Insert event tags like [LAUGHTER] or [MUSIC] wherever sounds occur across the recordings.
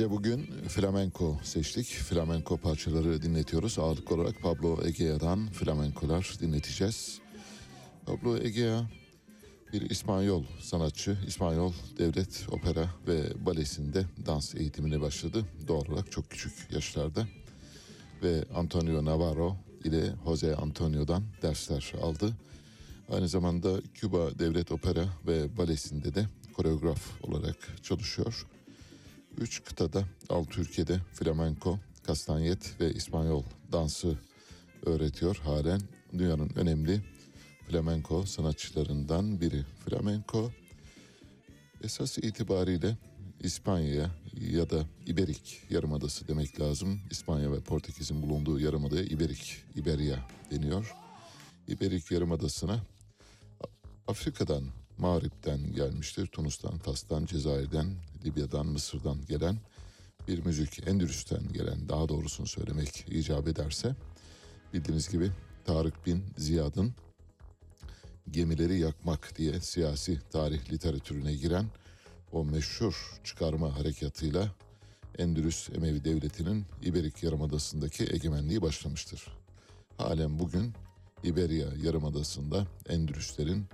Size bugün flamenco seçtik. Flamenco parçaları dinletiyoruz. Ağırlık olarak Pablo Egea'dan flamenkolar dinleteceğiz. Pablo Egea bir İspanyol sanatçı. İspanyol Devlet Opera ve Balesi'nde dans eğitimine başladı. Doğal olarak çok küçük yaşlarda. Ve Antonio Navarro ile Jose Antonio'dan dersler aldı. Aynı zamanda Küba Devlet Opera ve Balesi'nde de koreograf olarak çalışıyor. Üç kıtada, altı ülkede flamenko, kastanyet ve İspanyol dansı öğretiyor halen. Dünyanın önemli flamenko sanatçılarından biri. Flamenko esas itibariyle İspanya ya da İberik Yarımadası demek lazım. İspanya ve Portekiz'in bulunduğu yarımadaya İberik, İberya deniyor. İberik Yarımadası'na Afrika'dan, Mağrip'ten gelmiştir. Tunus'tan, Fas'tan, Cezayir'den, Libya'dan, Mısır'dan gelen bir müzik. Endülüs'ten gelen daha doğrusunu söylemek icap ederse. Bildiğiniz gibi Tarık bin Ziyad'ın gemileri yakmak diye siyasi tarih literatürüne giren o meşhur çıkarma harekatıyla Endülüs Emevi Devleti'nin İberik Yarımadası'ndaki egemenliği başlamıştır. Halen bugün İberya Yarımadası'nda Endülüslerin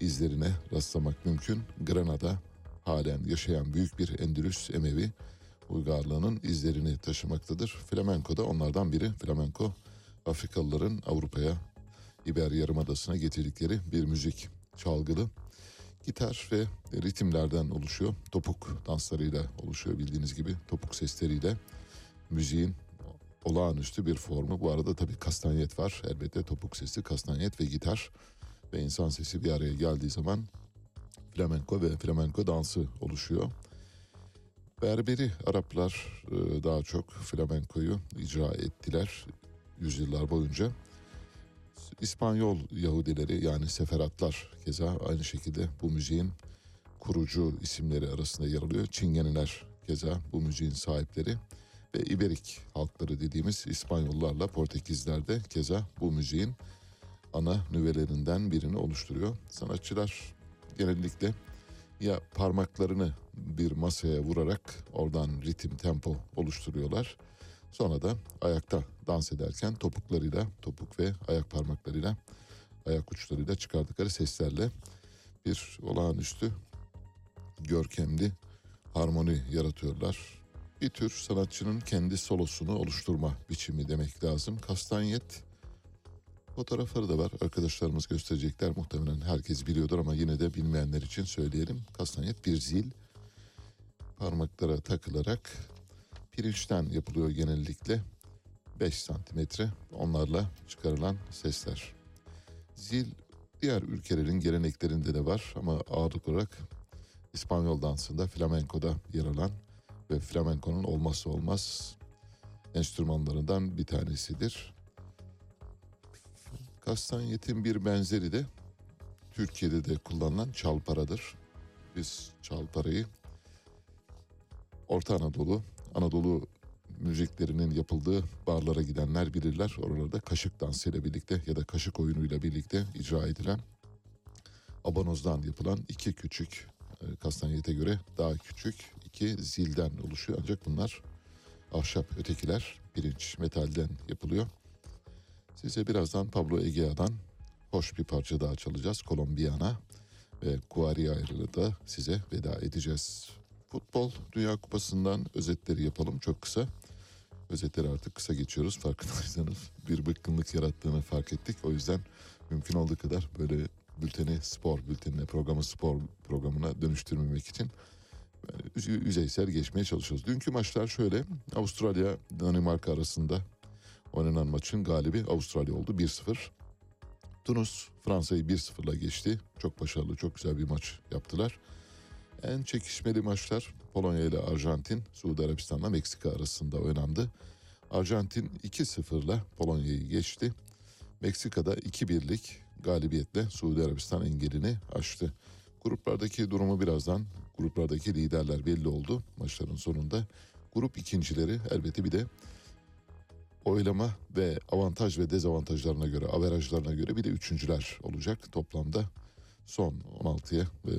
izlerine rastlamak mümkün. Granada halen yaşayan büyük bir Endülüs Emevi uygarlığının izlerini taşımaktadır. Flamenco da onlardan biri. Flamenco Afrikalıların Avrupa'ya İber Yarımadası'na getirdikleri bir müzik çalgılı. Gitar ve ritimlerden oluşuyor. Topuk danslarıyla oluşuyor bildiğiniz gibi. Topuk sesleriyle müziğin olağanüstü bir formu. Bu arada tabii kastanyet var. Elbette topuk sesi, kastanyet ve gitar ve insan sesi bir araya geldiği zaman flamenko ve flamenko dansı oluşuyor. Berberi Araplar e, daha çok flamenkoyu icra ettiler yüzyıllar boyunca. İspanyol Yahudileri yani Seferatlar keza aynı şekilde bu müziğin kurucu isimleri arasında yer alıyor. Çingeniler keza bu müziğin sahipleri ve İberik halkları dediğimiz İspanyollarla Portekizler de keza bu müziğin ana nüvelerinden birini oluşturuyor. Sanatçılar genellikle ya parmaklarını bir masaya vurarak oradan ritim tempo oluşturuyorlar. Sonra da ayakta dans ederken topuklarıyla, topuk ve ayak parmaklarıyla, ayak uçlarıyla çıkardıkları seslerle bir olağanüstü görkemli harmoni yaratıyorlar. Bir tür sanatçının kendi solosunu oluşturma biçimi demek lazım. Kastanyet fotoğrafları da var. Arkadaşlarımız gösterecekler. Muhtemelen herkes biliyordur ama yine de bilmeyenler için söyleyelim. Kastanyet bir zil parmaklara takılarak pirinçten yapılıyor genellikle. 5 santimetre onlarla çıkarılan sesler. Zil diğer ülkelerin geleneklerinde de var ama ağırlık olarak İspanyol dansında flamenkoda yer alan ve flamenkonun olmazsa olmaz enstrümanlarından bir tanesidir. Kastanyetin bir benzeri de Türkiye'de de kullanılan çalparadır. Biz çalparayı Orta Anadolu, Anadolu müziklerinin yapıldığı barlara gidenler bilirler. Oralarda kaşık dansıyla birlikte ya da kaşık oyunuyla birlikte icra edilen abanozdan yapılan iki küçük e, kastanyete göre daha küçük iki zilden oluşuyor. Ancak bunlar ahşap ötekiler pirinç metalden yapılıyor. Size birazdan Pablo Egea'dan hoş bir parça daha çalacağız. Colombiana ve Guaria'yla da size veda edeceğiz. Futbol Dünya Kupası'ndan özetleri yapalım çok kısa. Özetleri artık kısa geçiyoruz farkındaysanız. Bir bıkkınlık yarattığını fark ettik. O yüzden mümkün olduğu kadar böyle bülteni spor bültenine, programı spor programına dönüştürmemek için yani yüzeysel geçmeye çalışıyoruz. Dünkü maçlar şöyle. Avustralya Danimarka arasında oynanan maçın galibi Avustralya oldu 1-0. Tunus Fransa'yı 1-0'la geçti. Çok başarılı, çok güzel bir maç yaptılar. En çekişmeli maçlar Polonya ile Arjantin, Suudi Arabistan'la Meksika arasında oynandı. Arjantin 2-0'la Polonya'yı geçti. Meksika'da 2-1'lik galibiyetle Suudi Arabistan engelini aştı. Gruplardaki durumu birazdan, gruplardaki liderler belli oldu maçların sonunda. Grup ikincileri elbette bir de oylama ve avantaj ve dezavantajlarına göre, averajlarına göre bir de üçüncüler olacak. Toplamda son 16'ya ve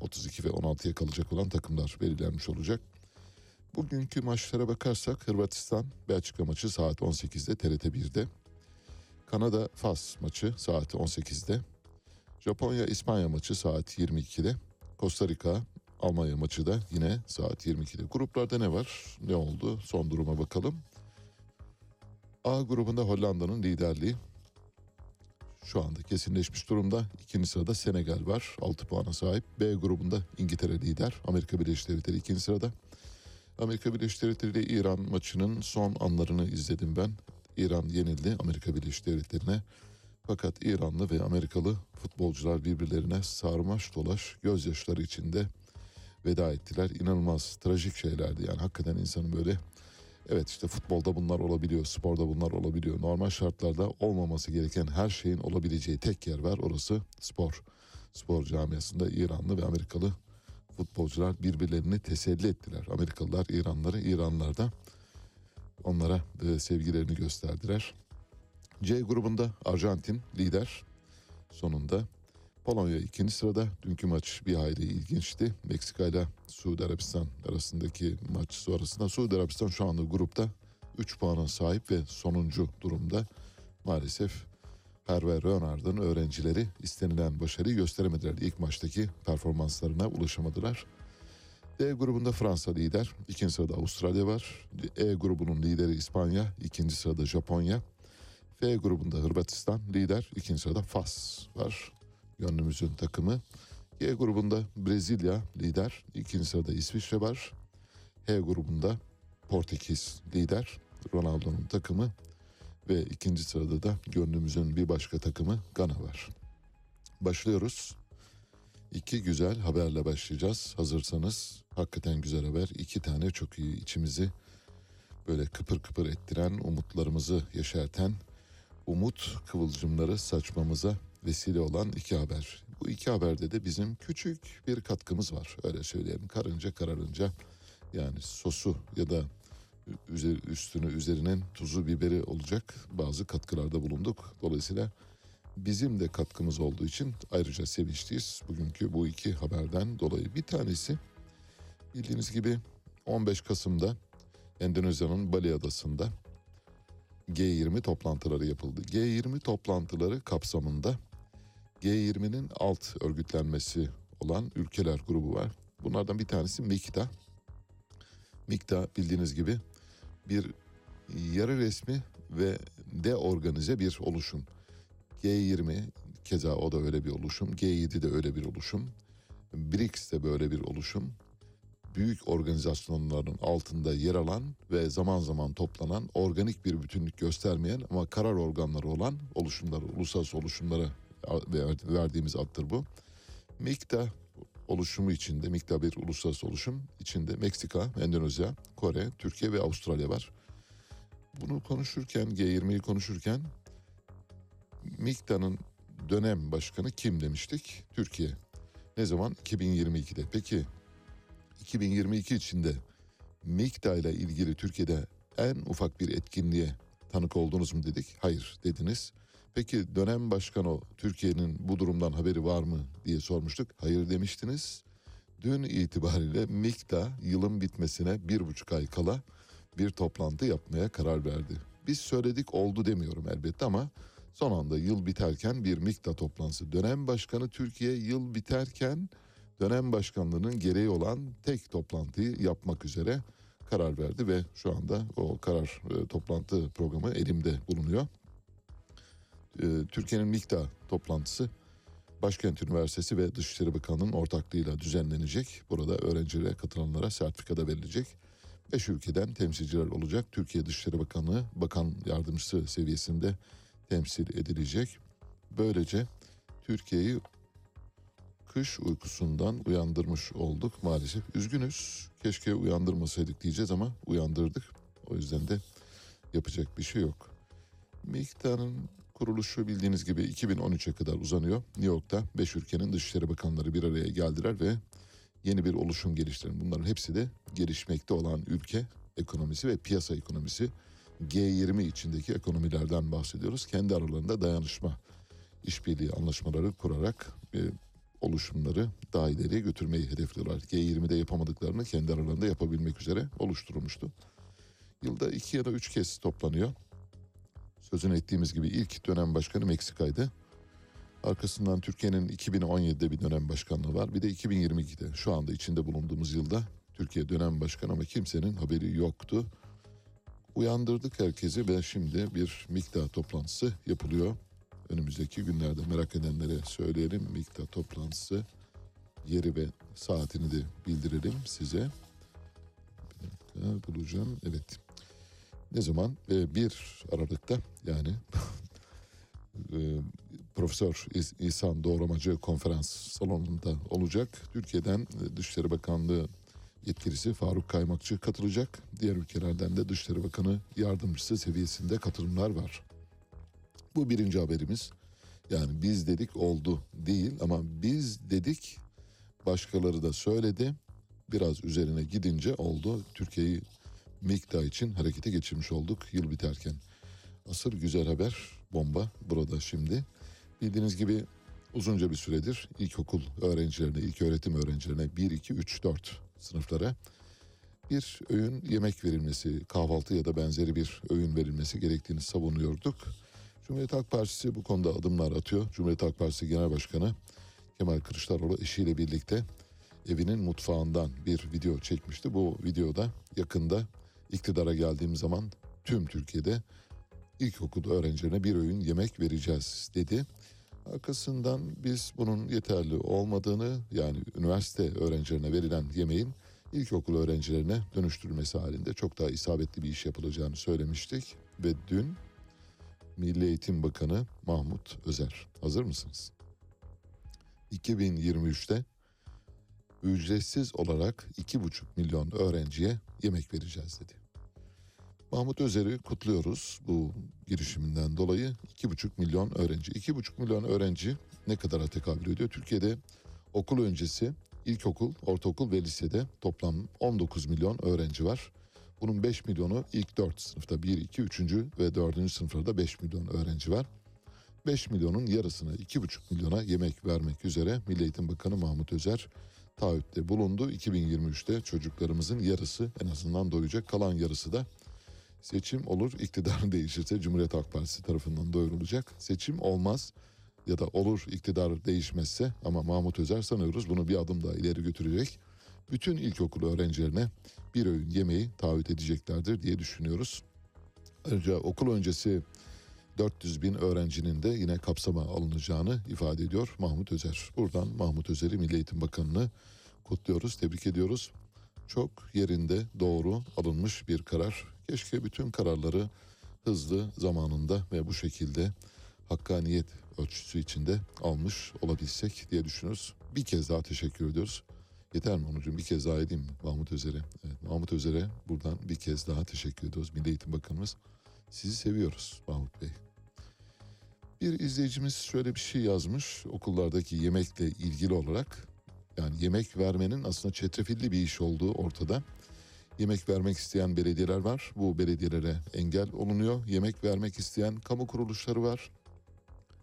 32 ve 16'ya kalacak olan takımlar belirlenmiş olacak. Bugünkü maçlara bakarsak Hırvatistan Belçika maçı saat 18'de TRT 1'de. Kanada Fas maçı saat 18'de. Japonya İspanya maçı saat 22'de. Costa Rica Almanya maçı da yine saat 22'de. Gruplarda ne var? Ne oldu? Son duruma bakalım. A grubunda Hollanda'nın liderliği şu anda kesinleşmiş durumda. İkinci sırada Senegal var 6 puana sahip. B grubunda İngiltere lider. Amerika Birleşik Devletleri ikinci sırada. Amerika Birleşik Devletleri ile İran maçının son anlarını izledim ben. İran yenildi Amerika Birleşik Devletleri'ne. Fakat İranlı ve Amerikalı futbolcular birbirlerine sarmaş dolaş gözyaşları içinde veda ettiler. İnanılmaz trajik şeylerdi yani hakikaten insanın böyle Evet işte futbolda bunlar olabiliyor, sporda bunlar olabiliyor. Normal şartlarda olmaması gereken her şeyin olabileceği tek yer var. Orası spor. Spor camiasında İranlı ve Amerikalı futbolcular birbirlerini teselli ettiler. Amerikalılar İranlıları, İranlılar da onlara e, sevgilerini gösterdiler. C grubunda Arjantin lider sonunda. Polonya ikinci sırada. Dünkü maç bir hayli ilginçti. Meksika ile Suudi Arabistan arasındaki maç sonrasında Suudi Arabistan şu anda grupta 3 puana sahip ve sonuncu durumda. Maalesef Hervé Renard'ın öğrencileri istenilen başarıyı gösteremediler. İlk maçtaki performanslarına ulaşamadılar. D grubunda Fransa lider, ikinci sırada Avustralya var. E grubunun lideri İspanya, ikinci sırada Japonya. F grubunda Hırvatistan lider, ikinci sırada Fas var. Gönlümüzün takımı. G grubunda Brezilya lider, ikinci sırada İsviçre var. H grubunda Portekiz lider, Ronaldo'nun takımı. Ve ikinci sırada da gönlümüzün bir başka takımı Gana var. Başlıyoruz. İki güzel haberle başlayacağız. Hazırsanız hakikaten güzel haber. İki tane çok iyi içimizi böyle kıpır kıpır ettiren, umutlarımızı yeşerten, umut kıvılcımları saçmamıza vesile olan iki haber. Bu iki haberde de bizim küçük bir katkımız var. Öyle söyleyelim. Karınca kararınca yani sosu ya da üstünü üzerinin tuzu biberi olacak bazı katkılarda bulunduk. Dolayısıyla bizim de katkımız olduğu için ayrıca sevinçliyiz. Bugünkü bu iki haberden dolayı bir tanesi bildiğiniz gibi 15 Kasım'da Endonezya'nın Bali Adası'nda G20 toplantıları yapıldı. G20 toplantıları kapsamında G20'nin alt örgütlenmesi olan ülkeler grubu var. Bunlardan bir tanesi MİKTA. MİKTA bildiğiniz gibi bir yarı resmi ve deorganize bir oluşum. G20 keza o da öyle bir oluşum. G7 de öyle bir oluşum. BRICS de böyle bir oluşum. Büyük organizasyonların altında yer alan ve zaman zaman toplanan organik bir bütünlük göstermeyen ama karar organları olan oluşumları, uluslararası oluşumlara verdiğimiz addır bu. MİKTA oluşumu içinde, MİKTA bir uluslararası oluşum içinde Meksika, Endonezya, Kore, Türkiye ve Avustralya var. Bunu konuşurken, G20'yi konuşurken MİKTA'nın dönem başkanı kim demiştik? Türkiye. Ne zaman? 2022'de. Peki 2022 içinde MİKTA ile ilgili Türkiye'de en ufak bir etkinliğe tanık oldunuz mu dedik? Hayır dediniz. Peki dönem başkanı Türkiye'nin bu durumdan haberi var mı diye sormuştuk. Hayır demiştiniz. Dün itibariyle MİKTA yılın bitmesine bir buçuk ay kala bir toplantı yapmaya karar verdi. Biz söyledik oldu demiyorum elbette ama son anda yıl biterken bir MİKTA toplantısı. Dönem başkanı Türkiye yıl biterken dönem başkanlığının gereği olan tek toplantıyı yapmak üzere karar verdi ve şu anda o karar e, toplantı programı elimde bulunuyor. E, Türkiye'nin MİKTA toplantısı Başkent Üniversitesi ve Dışişleri Bakanlığı'nın ortaklığıyla düzenlenecek. Burada öğrencilere katılanlara sertifika da verilecek. Beş ülkeden temsilciler olacak. Türkiye Dışişleri Bakanlığı Bakan Yardımcısı seviyesinde temsil edilecek. Böylece Türkiye'yi kış uykusundan uyandırmış olduk maalesef. Üzgünüz. Keşke uyandırmasaydık diyeceğiz ama uyandırdık. O yüzden de yapacak bir şey yok. MİKTA'nın kuruluşu bildiğiniz gibi 2013'e kadar uzanıyor. New York'ta 5 ülkenin dışişleri bakanları bir araya geldiler ve yeni bir oluşum geliştirdi. Bunların hepsi de gelişmekte olan ülke ekonomisi ve piyasa ekonomisi. G20 içindeki ekonomilerden bahsediyoruz. Kendi aralarında dayanışma, işbirliği anlaşmaları kurarak e, oluşumları daha ileriye götürmeyi hedefliyorlar. G20'de yapamadıklarını kendi aralarında yapabilmek üzere oluşturulmuştu. Yılda iki ya da üç kez toplanıyor. Sözünü ettiğimiz gibi ilk dönem başkanı Meksika'ydı. Arkasından Türkiye'nin 2017'de bir dönem başkanlığı var. Bir de 2022'de şu anda içinde bulunduğumuz yılda Türkiye dönem başkanı ama kimsenin haberi yoktu. Uyandırdık herkesi ve şimdi bir miktar toplantısı yapılıyor. Önümüzdeki günlerde merak edenlere söyleyelim. Miktar toplantısı yeri ve saatini de bildirelim size. Bir dakika bulacağım. Evet. Ne zaman? Ee, 1 Aralık'ta yani [LAUGHS] e, Profesör İhsan Doğramacı konferans salonunda olacak. Türkiye'den e, Dışişleri Bakanlığı yetkilisi Faruk Kaymakçı katılacak. Diğer ülkelerden de Dışişleri Bakanı yardımcısı seviyesinde katılımlar var. Bu birinci haberimiz. Yani biz dedik oldu değil ama biz dedik başkaları da söyledi. Biraz üzerine gidince oldu. Türkiye'yi miktar için harekete geçirmiş olduk yıl biterken. Asıl güzel haber bomba burada şimdi. Bildiğiniz gibi uzunca bir süredir ilkokul öğrencilerine, ilk öğretim öğrencilerine 1, 2, 3, 4 sınıflara bir öğün yemek verilmesi, kahvaltı ya da benzeri bir öğün verilmesi gerektiğini savunuyorduk. Cumhuriyet Halk Partisi bu konuda adımlar atıyor. Cumhuriyet Halk Partisi Genel Başkanı Kemal Kılıçdaroğlu eşiyle birlikte evinin mutfağından bir video çekmişti. Bu videoda yakında iktidara geldiğim zaman tüm Türkiye'de ilkokul öğrencilerine bir öğün yemek vereceğiz dedi. Arkasından biz bunun yeterli olmadığını yani üniversite öğrencilerine verilen yemeğin ilkokul öğrencilerine dönüştürülmesi halinde çok daha isabetli bir iş yapılacağını söylemiştik. Ve dün Milli Eğitim Bakanı Mahmut Özer. Hazır mısınız? 2023'te ücretsiz olarak 2,5 milyon öğrenciye yemek vereceğiz dedi. Mahmut Özer'i kutluyoruz bu girişiminden dolayı. 2,5 milyon öğrenci. 2,5 milyon öğrenci ne kadara tekabül ediyor? Türkiye'de okul öncesi ilkokul, ortaokul ve lisede toplam 19 milyon öğrenci var. Bunun 5 milyonu ilk 4 sınıfta 1, 2, 3. ve 4. sınıflarda 5 milyon öğrenci var. 5 milyonun yarısına 2,5 milyona yemek vermek üzere Milli Eğitim Bakanı Mahmut Özer taahhütte bulundu. 2023'te çocuklarımızın yarısı en azından doyacak kalan yarısı da seçim olur [LAUGHS] iktidar değişirse Cumhuriyet Halk Partisi tarafından doyurulacak. Seçim olmaz ya da olur iktidar değişmezse ama Mahmut Özer sanıyoruz bunu bir adım daha ileri götürecek. Bütün ilkokul öğrencilerine bir öğün yemeği taahhüt edeceklerdir diye düşünüyoruz. Ayrıca okul öncesi 400 bin öğrencinin de yine kapsama alınacağını ifade ediyor Mahmut Özer. Buradan Mahmut Özer'i Milli Eğitim Bakanı'nı kutluyoruz, tebrik ediyoruz. Çok yerinde doğru alınmış bir karar. Keşke bütün kararları hızlı zamanında ve bu şekilde hakkaniyet ölçüsü içinde almış olabilsek diye düşünüyoruz. Bir kez daha teşekkür ediyoruz. Yeter mi Onurcuğum? Bir kez daha edeyim Mahmut Özer'e? Evet, Mahmut Özer'e buradan bir kez daha teşekkür ediyoruz. Milli Eğitim Bakanımız. Sizi seviyoruz Mahmut Bey. Bir izleyicimiz şöyle bir şey yazmış okullardaki yemekle ilgili olarak. Yani yemek vermenin aslında çetrefilli bir iş olduğu ortada. Yemek vermek isteyen belediyeler var. Bu belediyelere engel olunuyor. Yemek vermek isteyen kamu kuruluşları var.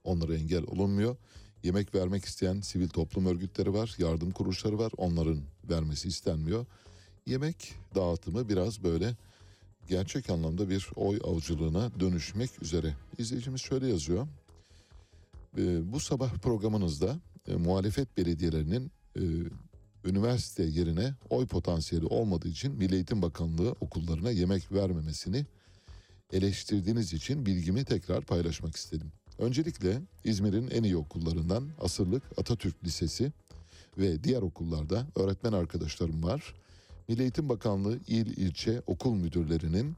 Onlara engel olunmuyor. Yemek vermek isteyen sivil toplum örgütleri var, yardım kuruluşları var. Onların vermesi istenmiyor. Yemek dağıtımı biraz böyle gerçek anlamda bir oy avcılığına dönüşmek üzere. İzleyicimiz şöyle yazıyor. Ee, bu sabah programınızda e, muhalefet belediyelerinin e, üniversite yerine oy potansiyeli olmadığı için Milli Eğitim Bakanlığı okullarına yemek vermemesini eleştirdiğiniz için bilgimi tekrar paylaşmak istedim. Öncelikle İzmir'in en iyi okullarından Asırlık Atatürk Lisesi ve diğer okullarda öğretmen arkadaşlarım var. Milli Eğitim Bakanlığı il ilçe okul müdürlerinin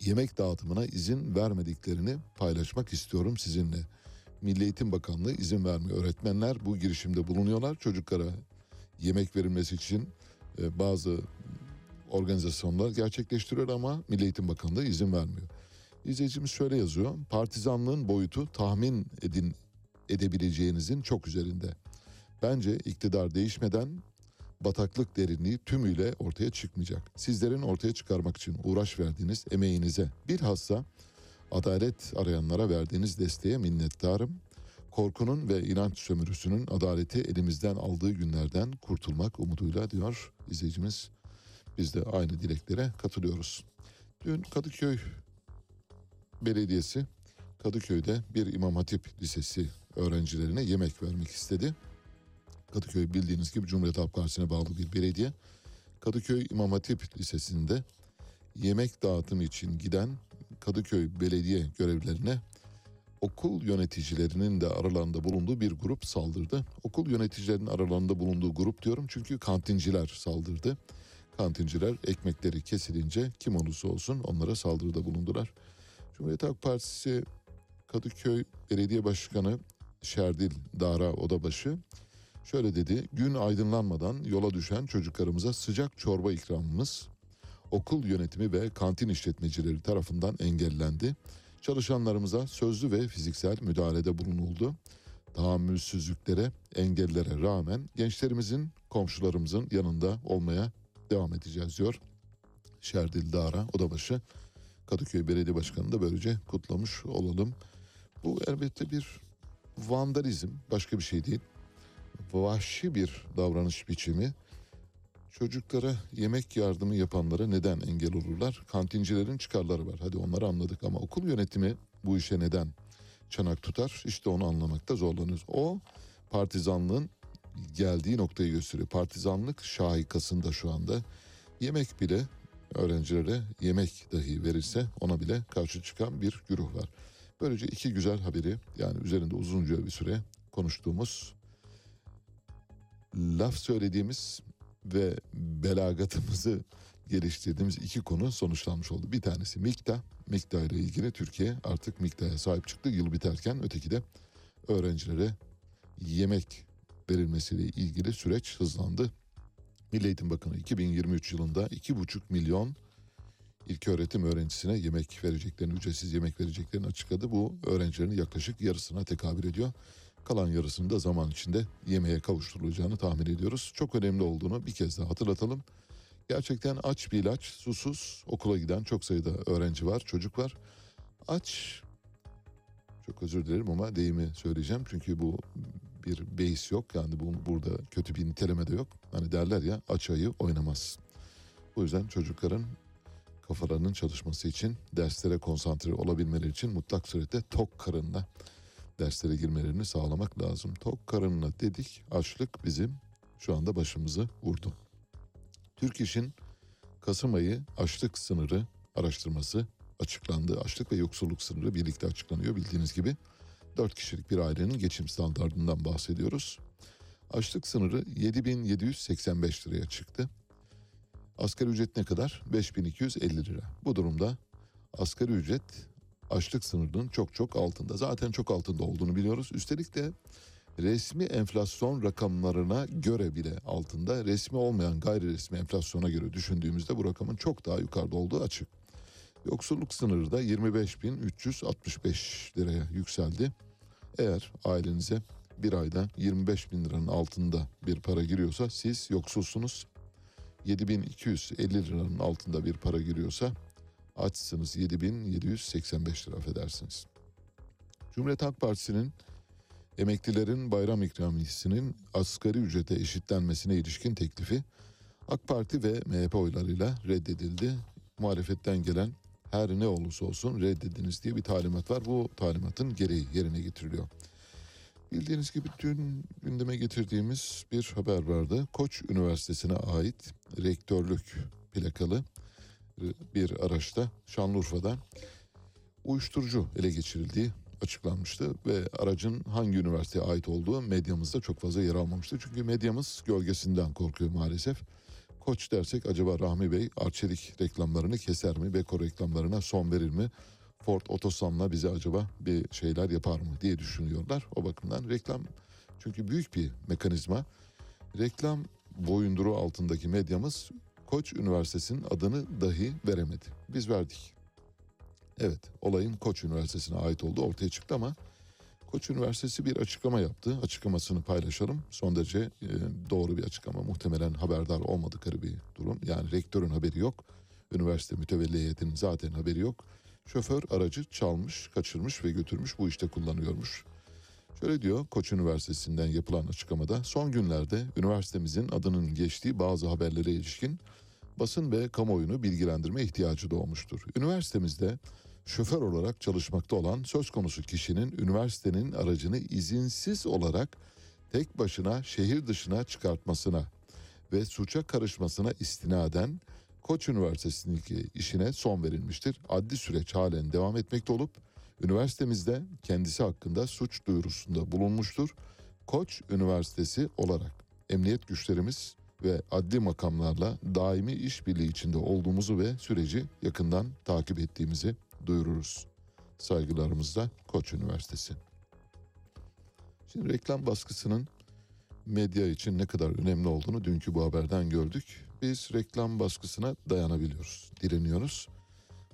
yemek dağıtımına izin vermediklerini paylaşmak istiyorum sizinle. Milli Eğitim Bakanlığı izin vermiyor. Öğretmenler bu girişimde bulunuyorlar. Çocuklara yemek verilmesi için e, bazı organizasyonlar gerçekleştiriyor ama Milli Eğitim Bakanlığı izin vermiyor. İzleyicimiz şöyle yazıyor. Partizanlığın boyutu tahmin edin edebileceğinizin çok üzerinde. Bence iktidar değişmeden bataklık derinliği tümüyle ortaya çıkmayacak. Sizlerin ortaya çıkarmak için uğraş verdiğiniz emeğinize bilhassa adalet arayanlara verdiğiniz desteğe minnettarım. Korkunun ve inanç sömürüsünün adaleti elimizden aldığı günlerden kurtulmak umuduyla diyor izleyicimiz. Biz de aynı dileklere katılıyoruz. Dün Kadıköy Belediyesi Kadıköy'de bir İmam Hatip Lisesi öğrencilerine yemek vermek istedi. Kadıköy bildiğiniz gibi Cumhuriyet Halk Partisi'ne bağlı bir belediye. Kadıköy İmam Hatip Lisesi'nde yemek dağıtımı için giden Kadıköy Belediye görevlilerine okul yöneticilerinin de aralarında bulunduğu bir grup saldırdı. Okul yöneticilerinin aralarında bulunduğu grup diyorum çünkü kantinciler saldırdı. Kantinciler ekmekleri kesilince kim olursa olsun onlara saldırıda bulundular. Cumhuriyet Halk Partisi Kadıköy Belediye Başkanı Şerdil Dara Odabaşı şöyle dedi. Gün aydınlanmadan yola düşen çocuklarımıza sıcak çorba ikramımız okul yönetimi ve kantin işletmecileri tarafından engellendi. Çalışanlarımıza sözlü ve fiziksel müdahalede bulunuldu. Tahammülsüzlüklere, engellere rağmen gençlerimizin, komşularımızın yanında olmaya devam edeceğiz diyor. Şerdil Dara Odabaşı Kadıköy Belediye Başkanı da böylece kutlamış olalım. Bu elbette bir vandalizm başka bir şey değil. Vahşi bir davranış biçimi. Çocuklara yemek yardımı yapanlara neden engel olurlar? Kantincilerin çıkarları var. Hadi onları anladık ama okul yönetimi bu işe neden çanak tutar? İşte onu anlamakta zorlanıyoruz. O partizanlığın geldiği noktayı gösteriyor. Partizanlık şahikasında şu anda yemek bile öğrencilere yemek dahi verilse ona bile karşı çıkan bir güruh var. Böylece iki güzel haberi yani üzerinde uzunca bir süre konuştuğumuz laf söylediğimiz ve belagatımızı geliştirdiğimiz iki konu sonuçlanmış oldu. Bir tanesi Mikta. Mikta ile ilgili Türkiye artık Mikta'ya sahip çıktı. Yıl biterken öteki de öğrencilere yemek verilmesiyle ilgili süreç hızlandı. Milli Eğitim Bakanı 2023 yılında 2,5 milyon ilköğretim öğrencisine yemek vereceklerini, ücretsiz yemek vereceklerini açıkladı. Bu öğrencilerin yaklaşık yarısına tekabül ediyor. Kalan yarısını da zaman içinde yemeğe kavuşturulacağını tahmin ediyoruz. Çok önemli olduğunu bir kez daha hatırlatalım. Gerçekten aç bir ilaç, susuz okula giden çok sayıda öğrenci var, çocuk var. Aç, çok özür dilerim ama deyimi söyleyeceğim. Çünkü bu bir beis yok. Yani bu, burada kötü bir niteleme de yok. Hani derler ya aç ayı oynamaz. Bu yüzden çocukların kafalarının çalışması için, derslere konsantre olabilmeleri için mutlak surette tok karınla derslere girmelerini sağlamak lazım. Tok karınla dedik, açlık bizim şu anda başımızı vurdu. Türk İş'in Kasım ayı açlık sınırı araştırması açıklandı. Açlık ve yoksulluk sınırı birlikte açıklanıyor bildiğiniz gibi. 4 kişilik bir ailenin geçim standartından bahsediyoruz. Açlık sınırı 7785 liraya çıktı. Asgari ücret ne kadar? 5250 lira. Bu durumda asgari ücret açlık sınırının çok çok altında. Zaten çok altında olduğunu biliyoruz. Üstelik de resmi enflasyon rakamlarına göre bile altında. Resmi olmayan gayri resmi enflasyona göre düşündüğümüzde bu rakamın çok daha yukarıda olduğu açık. Yoksulluk sınırı da 25.365 liraya yükseldi. Eğer ailenize bir ayda 25 bin liranın altında bir para giriyorsa siz yoksulsunuz. 7250 liranın altında bir para giriyorsa açsınız 7785 lira affedersiniz. Cumhuriyet Halk Partisi'nin emeklilerin bayram ikramiyesinin asgari ücrete eşitlenmesine ilişkin teklifi AK Parti ve MHP oylarıyla reddedildi. Muhalefetten gelen her ne olursa olsun reddediniz diye bir talimat var. Bu talimatın gereği yerine getiriliyor. Bildiğiniz gibi dün gündeme getirdiğimiz bir haber vardı. Koç Üniversitesi'ne ait rektörlük plakalı bir araçta Şanlıurfa'da uyuşturucu ele geçirildiği açıklanmıştı ve aracın hangi üniversiteye ait olduğu medyamızda çok fazla yer almamıştı. Çünkü medyamız gölgesinden korkuyor maalesef. Koç dersek acaba Rahmi Bey Arçelik reklamlarını keser mi? Beko reklamlarına son verir mi? Ford Otosan'la bize acaba bir şeyler yapar mı diye düşünüyorlar. O bakımdan reklam çünkü büyük bir mekanizma. Reklam boyunduru altındaki medyamız Koç Üniversitesi'nin adını dahi veremedi. Biz verdik. Evet olayın Koç Üniversitesi'ne ait olduğu ortaya çıktı ama Koç Üniversitesi bir açıklama yaptı. Açıklamasını paylaşalım. Son derece e, doğru bir açıklama. Muhtemelen haberdar olmadıkları bir durum. Yani rektörün haberi yok. Üniversite mütevelli heyetinin zaten haberi yok. Şoför aracı çalmış, kaçırmış ve götürmüş bu işte kullanıyormuş. Şöyle diyor Koç Üniversitesi'nden yapılan açıklamada son günlerde üniversitemizin adının geçtiği bazı haberlere ilişkin basın ve kamuoyunu bilgilendirme ihtiyacı doğmuştur. Üniversitemizde şoför olarak çalışmakta olan söz konusu kişinin üniversitenin aracını izinsiz olarak tek başına şehir dışına çıkartmasına ve suça karışmasına istinaden Koç Üniversitesi'ndeki işine son verilmiştir. Adli süreç halen devam etmekte olup üniversitemizde kendisi hakkında suç duyurusunda bulunmuştur. Koç Üniversitesi olarak emniyet güçlerimiz ve adli makamlarla daimi işbirliği içinde olduğumuzu ve süreci yakından takip ettiğimizi duyururuz. Saygılarımızla Koç Üniversitesi. Şimdi reklam baskısının medya için ne kadar önemli olduğunu dünkü bu haberden gördük. Biz reklam baskısına dayanabiliyoruz, direniyoruz.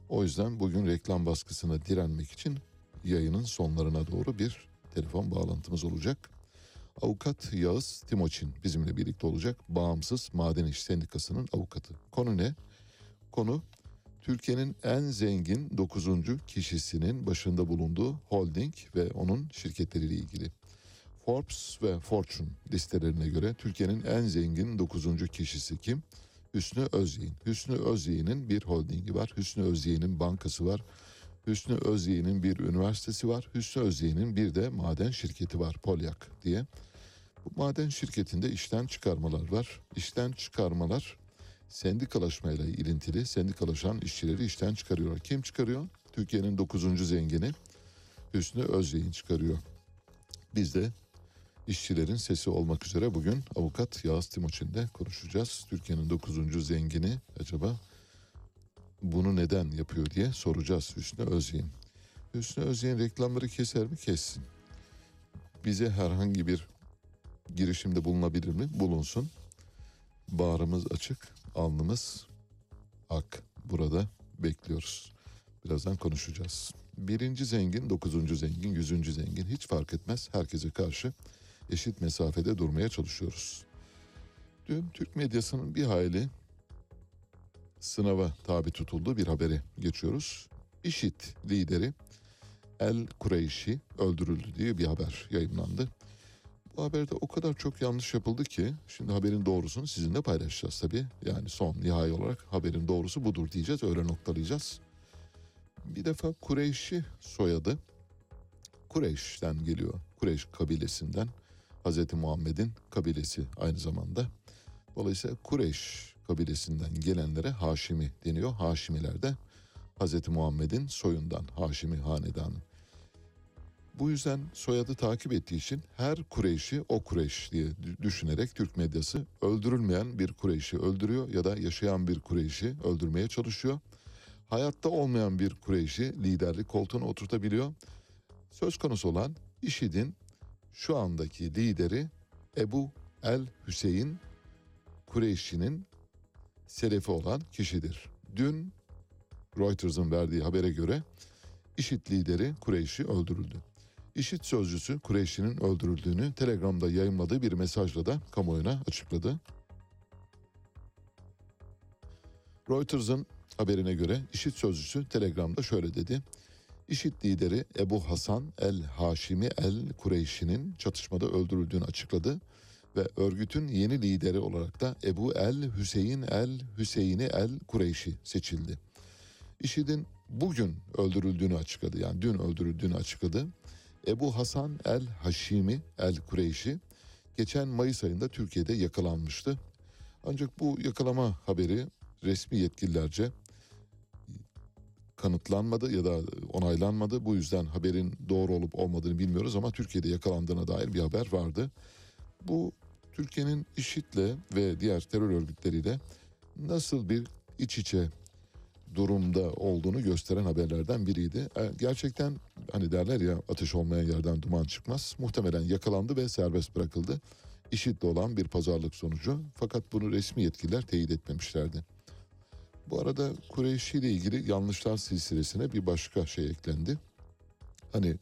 O yüzden bugün reklam baskısına direnmek için yayının sonlarına doğru bir telefon bağlantımız olacak. Avukat Yağız Timoçin bizimle birlikte olacak. Bağımsız Maden İş Sendikası'nın avukatı. Konu ne? Konu Türkiye'nin en zengin 9. kişisinin başında bulunduğu holding ve onun şirketleriyle ilgili. Forbes ve Fortune listelerine göre Türkiye'nin en zengin 9. kişisi kim? Hüsnü Özyeğin. Hüsnü Özyeğin'in bir holdingi var. Hüsnü Özyeğin'in bankası var. Hüsnü Özyeğin'in bir üniversitesi var. Hüsnü Özyeğin'in bir de maden şirketi var Polyak diye. Bu maden şirketinde işten çıkarmalar var. İşten çıkarmalar sendikalaşmayla ilintili. Sendikalaşan işçileri işten çıkarıyorlar. Kim çıkarıyor? Türkiye'nin 9. zengini Hüsnü Özyeğin çıkarıyor. Biz de işçilerin sesi olmak üzere bugün avukat Yağız Timuçin'le konuşacağız. Türkiye'nin 9. zengini acaba bunu neden yapıyor diye soracağız Hüsnü Özyeğin. Hüsnü Özyeğin reklamları keser mi? Kessin. Bize herhangi bir girişimde bulunabilir mi? Bulunsun. Bağrımız açık, alnımız ak. Burada bekliyoruz. Birazdan konuşacağız. Birinci zengin, dokuzuncu zengin, yüzüncü zengin hiç fark etmez. Herkese karşı eşit mesafede durmaya çalışıyoruz. Dün Türk medyasının bir hayli sınava tabi tutulduğu bir haberi geçiyoruz. İşit lideri El Kureyşi öldürüldü diye bir haber yayınlandı. Bu haberde o kadar çok yanlış yapıldı ki şimdi haberin doğrusunu sizinle paylaşacağız tabii. Yani son nihai olarak haberin doğrusu budur diyeceğiz öyle noktalayacağız. Bir defa Kureyşi soyadı Kureyş'ten geliyor. Kureyş kabilesinden Hazreti Muhammed'in kabilesi aynı zamanda. Dolayısıyla Kureyş kabilesinden gelenlere Haşimi deniyor. Haşimiler de Hazreti Muhammed'in soyundan Haşimi hanedanı. Bu yüzden soyadı takip ettiği için her Kureyş'i o Kureyş diye dü- düşünerek Türk medyası öldürülmeyen bir Kureyş'i öldürüyor ya da yaşayan bir Kureyş'i öldürmeye çalışıyor. Hayatta olmayan bir Kureyş'i liderlik koltuğuna oturtabiliyor. Söz konusu olan IŞİD'in şu andaki lideri Ebu El Hüseyin Kureyşi'nin selefi olan kişidir. Dün Reuters'ın verdiği habere göre IŞİD lideri Kureyşi öldürüldü. IŞİD sözcüsü Kureyşi'nin öldürüldüğünü Telegram'da yayınladığı bir mesajla da kamuoyuna açıkladı. Reuters'ın haberine göre IŞİD sözcüsü Telegram'da şöyle dedi. IŞİD lideri Ebu Hasan el-Haşimi el-Kureyşi'nin çatışmada öldürüldüğünü açıkladı ve örgütün yeni lideri olarak da Ebu el Hüseyin el Hüseyini el Kureyşi seçildi. IŞİD'in bugün öldürüldüğünü açıkladı. Yani dün öldürüldüğünü açıkladı. Ebu Hasan el Haşimi el Kureyşi geçen Mayıs ayında Türkiye'de yakalanmıştı. Ancak bu yakalama haberi resmi yetkililerce kanıtlanmadı ya da onaylanmadı. Bu yüzden haberin doğru olup olmadığını bilmiyoruz ama Türkiye'de yakalandığına dair bir haber vardı. Bu Türkiye'nin IŞİD'le ve diğer terör örgütleriyle nasıl bir iç içe durumda olduğunu gösteren haberlerden biriydi. E, Gerçekten hani derler ya ateş olmayan yerden duman çıkmaz. Muhtemelen yakalandı ve serbest bırakıldı. IŞİD'le olan bir pazarlık sonucu. Fakat bunu resmi yetkililer teyit etmemişlerdi. Bu arada Kureyşi ile ilgili yanlışlar silsilesine bir başka şey eklendi. Hani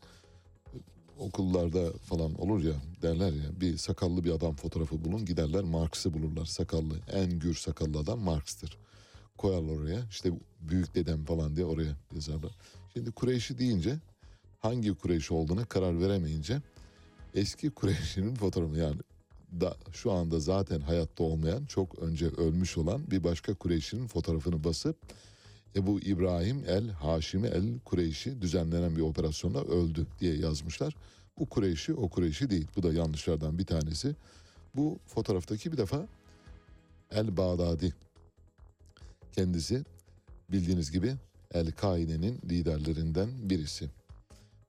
okullarda falan olur ya derler ya bir sakallı bir adam fotoğrafı bulun giderler Marx'ı bulurlar sakallı en gür sakallı adam Marx'tır koyarlar oraya işte büyük dedem falan diye oraya yazarlar. Şimdi Kureyşi deyince hangi Kureyşi olduğuna karar veremeyince eski Kureyşi'nin fotoğrafı yani da şu anda zaten hayatta olmayan çok önce ölmüş olan bir başka Kureyşi'nin fotoğrafını basıp Ebu İbrahim el Haşimi el Kureyşi düzenlenen bir operasyonda öldü diye yazmışlar. Bu Kureyşi o Kureyşi değil. Bu da yanlışlardan bir tanesi. Bu fotoğraftaki bir defa El Bağdadi kendisi bildiğiniz gibi El Kaine'nin liderlerinden birisi.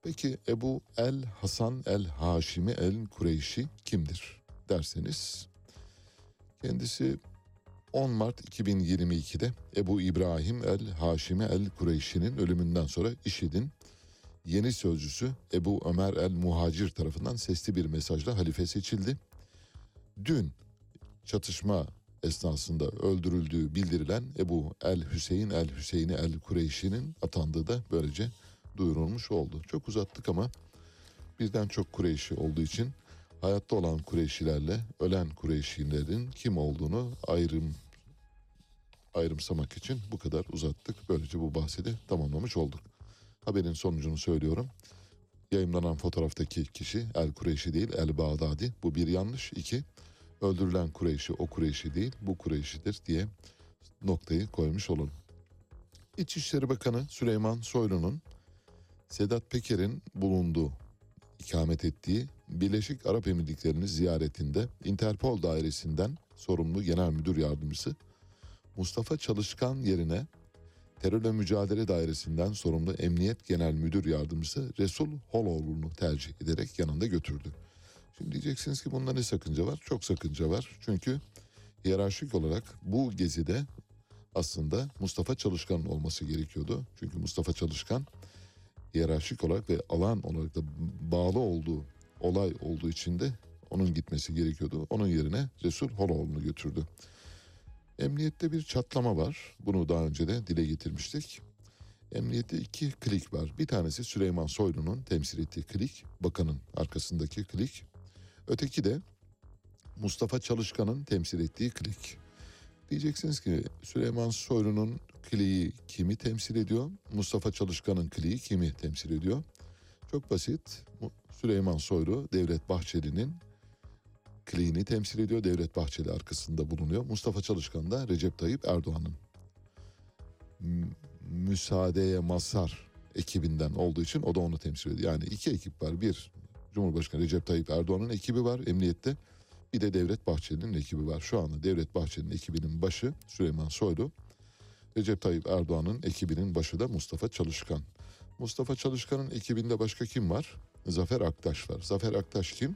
Peki Ebu El Hasan El Haşimi El Kureyşi kimdir derseniz kendisi 10 Mart 2022'de Ebu İbrahim El Haşimi El Kureyşi'nin ölümünden sonra IŞİD'in yeni sözcüsü Ebu Ömer El Muhacir tarafından sesli bir mesajla halife seçildi. Dün çatışma esnasında öldürüldüğü bildirilen Ebu El Hüseyin El Hüseyini El Kureyşi'nin atandığı da böylece duyurulmuş oldu. Çok uzattık ama birden çok Kureyşi olduğu için hayatta olan Kureyşilerle ölen Kureyşilerin kim olduğunu ayrım ayrımsamak için bu kadar uzattık. Böylece bu bahsi tamamlamış olduk. Haberin sonucunu söylüyorum. Yayınlanan fotoğraftaki kişi El Kureyşi değil El Bağdadi. Bu bir yanlış. İki, öldürülen Kureyşi o Kureyşi değil bu Kureyşidir diye noktayı koymuş olalım. İçişleri Bakanı Süleyman Soylu'nun Sedat Peker'in bulunduğu, ikamet ettiği Birleşik Arap Emirlikleri'ni ziyaretinde Interpol dairesinden sorumlu Genel Müdür Yardımcısı Mustafa Çalışkan yerine Terörle Mücadele Dairesi'nden sorumlu Emniyet Genel Müdür Yardımcısı Resul Holoğlu'nu tercih ederek yanında götürdü. Şimdi diyeceksiniz ki bunda ne sakınca var? Çok sakınca var. Çünkü hiyerarşik olarak bu gezide aslında Mustafa Çalışkan'ın olması gerekiyordu. Çünkü Mustafa Çalışkan hiyerarşik olarak ve alan olarak da bağlı olduğu olay olduğu için de onun gitmesi gerekiyordu. Onun yerine Resul Holoğlu'nu götürdü. Emniyette bir çatlama var. Bunu daha önce de dile getirmiştik. Emniyette iki klik var. Bir tanesi Süleyman Soylu'nun temsil ettiği klik, bakanın arkasındaki klik. Öteki de Mustafa Çalışkan'ın temsil ettiği klik. Diyeceksiniz ki Süleyman Soylu'nun kliği kimi temsil ediyor? Mustafa Çalışkan'ın kliği kimi temsil ediyor? Çok basit. Süleyman Soylu Devlet Bahçeli'nin kliğini temsil ediyor. Devlet Bahçeli arkasında bulunuyor. Mustafa Çalışkan da Recep Tayyip Erdoğan'ın müsaadeye mazhar ekibinden olduğu için o da onu temsil ediyor. Yani iki ekip var. Bir Cumhurbaşkanı Recep Tayyip Erdoğan'ın ekibi var emniyette. Bir de Devlet Bahçeli'nin ekibi var. Şu anda Devlet Bahçeli'nin ekibinin başı Süleyman Soylu. Recep Tayyip Erdoğan'ın ekibinin başı da Mustafa Çalışkan. Mustafa Çalışkan'ın ekibinde başka kim var? Zafer Aktaş var. Zafer Aktaş kim?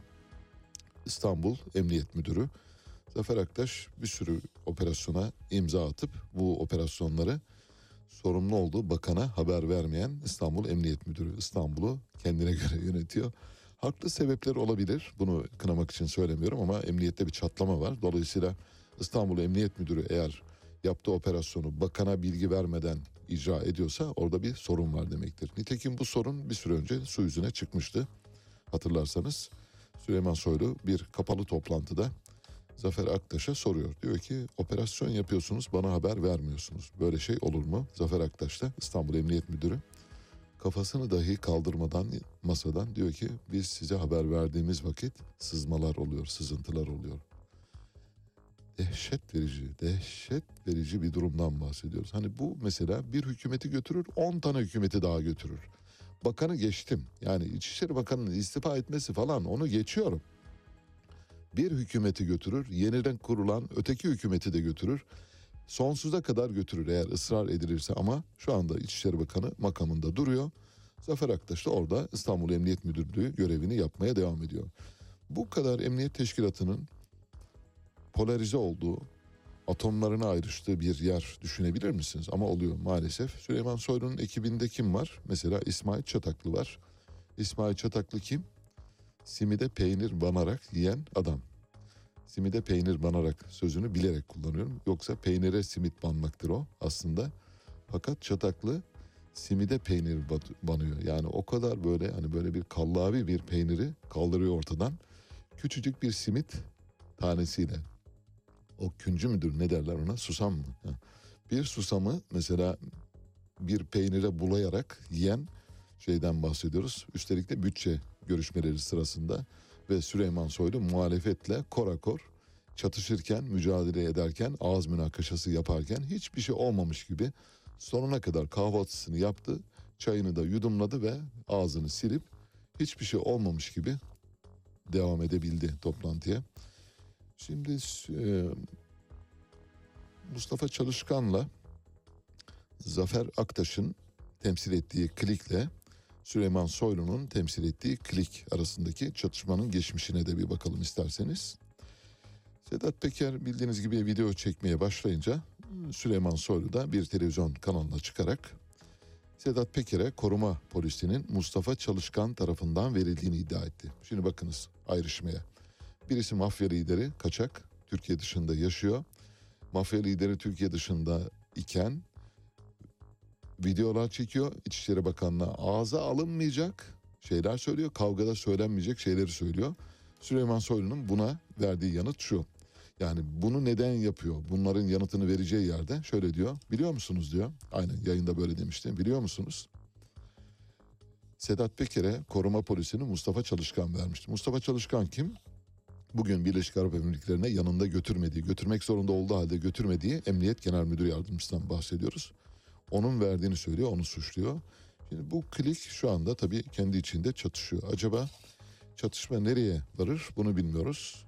İstanbul Emniyet Müdürü. Zafer Aktaş bir sürü operasyona imza atıp bu operasyonları sorumlu olduğu bakana haber vermeyen İstanbul Emniyet Müdürü. İstanbul'u kendine [LAUGHS] göre yönetiyor. Haklı sebepler olabilir. Bunu kınamak için söylemiyorum ama emniyette bir çatlama var. Dolayısıyla İstanbul Emniyet Müdürü eğer yaptığı operasyonu bakana bilgi vermeden icra ediyorsa orada bir sorun var demektir. Nitekim bu sorun bir süre önce su yüzüne çıkmıştı. Hatırlarsanız Süleyman Soylu bir kapalı toplantıda Zafer Aktaş'a soruyor. Diyor ki operasyon yapıyorsunuz bana haber vermiyorsunuz. Böyle şey olur mu? Zafer Aktaş da İstanbul Emniyet Müdürü kafasını dahi kaldırmadan masadan diyor ki biz size haber verdiğimiz vakit sızmalar oluyor, sızıntılar oluyor. Dehşet verici, dehşet verici bir durumdan bahsediyoruz. Hani bu mesela bir hükümeti götürür, 10 tane hükümeti daha götürür. Bakanı geçtim. Yani İçişleri Bakanı'nın istifa etmesi falan onu geçiyorum. Bir hükümeti götürür, yeniden kurulan öteki hükümeti de götürür. Sonsuza kadar götürür eğer ısrar edilirse ama şu anda İçişleri Bakanı makamında duruyor. Zafer Aktaş da orada İstanbul Emniyet Müdürlüğü görevini yapmaya devam ediyor. Bu kadar emniyet teşkilatının polarize olduğu, atomlarına ayrıştığı bir yer düşünebilir misiniz? Ama oluyor maalesef. Süleyman Soylu'nun ekibinde kim var? Mesela İsmail Çataklı var. İsmail Çataklı kim? Simide peynir banarak yiyen adam. Simide peynir banarak sözünü bilerek kullanıyorum. Yoksa peynire simit banmaktır o aslında. Fakat Çataklı simide peynir banıyor. Yani o kadar böyle hani böyle bir kallavi bir peyniri kaldırıyor ortadan. Küçücük bir simit tanesiyle. O küncü müdür ne derler ona? Susam mı? Bir susamı mesela bir peynire bulayarak yiyen şeyden bahsediyoruz. Üstelik de bütçe görüşmeleri sırasında ve Süleyman Soylu muhalefetle korakor çatışırken, mücadele ederken, ağız münakaşası yaparken hiçbir şey olmamış gibi sonuna kadar kahvaltısını yaptı, çayını da yudumladı ve ağzını silip hiçbir şey olmamış gibi devam edebildi toplantıya. Şimdi Mustafa Çalışkan'la Zafer Aktaş'ın temsil ettiği klikle Süleyman Soylu'nun temsil ettiği klik arasındaki çatışmanın geçmişine de bir bakalım isterseniz. Sedat Peker bildiğiniz gibi video çekmeye başlayınca Süleyman Soylu da bir televizyon kanalına çıkarak Sedat Peker'e koruma polisinin Mustafa Çalışkan tarafından verildiğini iddia etti. Şimdi bakınız ayrışmaya. Birisi mafya lideri kaçak Türkiye dışında yaşıyor. Mafya lideri Türkiye dışında iken videolar çekiyor. İçişleri Bakanı'na ağza alınmayacak şeyler söylüyor. Kavgada söylenmeyecek şeyleri söylüyor. Süleyman Soylu'nun buna verdiği yanıt şu. Yani bunu neden yapıyor? Bunların yanıtını vereceği yerde şöyle diyor. Biliyor musunuz diyor. Aynen yayında böyle demişti. Biliyor musunuz? Sedat Peker'e koruma polisini Mustafa Çalışkan vermişti. Mustafa Çalışkan kim? Bugün Birleşik Arap Emirlikleri'ne yanında götürmediği, götürmek zorunda olduğu halde götürmediği Emniyet Genel Müdür Yardımcısından bahsediyoruz. Onun verdiğini söylüyor, onu suçluyor. Şimdi bu klik şu anda tabii kendi içinde çatışıyor. Acaba çatışma nereye varır bunu bilmiyoruz.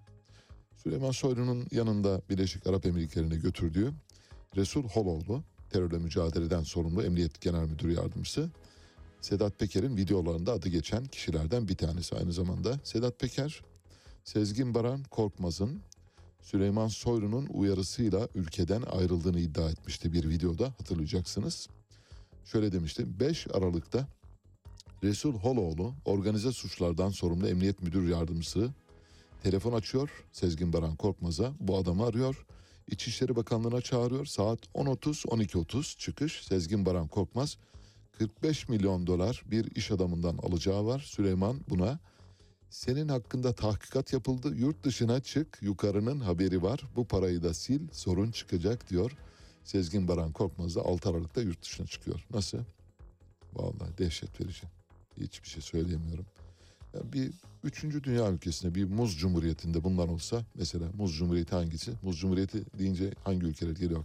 Süleyman Soylu'nun yanında Birleşik Arap Emirlikleri'ne götürdüğü Resul Holoğlu, terörle mücadeleden sorumlu Emniyet Genel Müdür Yardımcısı, Sedat Peker'in videolarında adı geçen kişilerden bir tanesi aynı zamanda. Sedat Peker, Sezgin Baran Korkmaz'ın Süleyman Soylu'nun uyarısıyla ülkeden ayrıldığını iddia etmişti bir videoda hatırlayacaksınız. Şöyle demişti 5 Aralık'ta Resul Holoğlu organize suçlardan sorumlu emniyet müdür yardımcısı telefon açıyor Sezgin Baran Korkmaz'a bu adamı arıyor. İçişleri Bakanlığı'na çağırıyor saat 10.30 12.30 çıkış Sezgin Baran Korkmaz 45 milyon dolar bir iş adamından alacağı var. Süleyman buna senin hakkında tahkikat yapıldı. Yurt dışına çık. Yukarının haberi var. Bu parayı da sil. Sorun çıkacak diyor. Sezgin Baran Korkmaz da 6 Aralık'ta yurt dışına çıkıyor. Nasıl? Vallahi dehşet verici. Hiçbir şey söyleyemiyorum. Ya bir üçüncü dünya ülkesinde bir muz cumhuriyetinde bunlar olsa mesela muz cumhuriyeti hangisi? Muz cumhuriyeti deyince hangi ülkeler geliyor?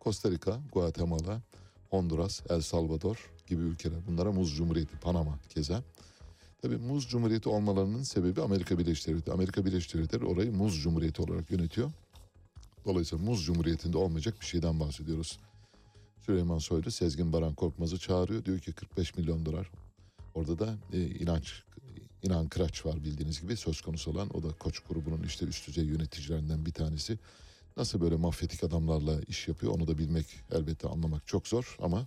Costa Rica, Guatemala, Honduras, El Salvador gibi ülkeler. Bunlara muz cumhuriyeti, Panama keza. Tabii muz cumhuriyeti olmalarının sebebi Amerika Birleşik Devletleri. Amerika Birleşik Devletleri orayı muz cumhuriyeti olarak yönetiyor. Dolayısıyla muz cumhuriyetinde olmayacak bir şeyden bahsediyoruz. Süleyman Soylu Sezgin Baran Korkmaz'ı çağırıyor. Diyor ki 45 milyon dolar. Orada da e, inanç İnan Kıraç var bildiğiniz gibi söz konusu olan. O da Koç grubunun işte üst düzey yöneticilerinden bir tanesi. Nasıl böyle mafyatik adamlarla iş yapıyor onu da bilmek elbette anlamak çok zor ama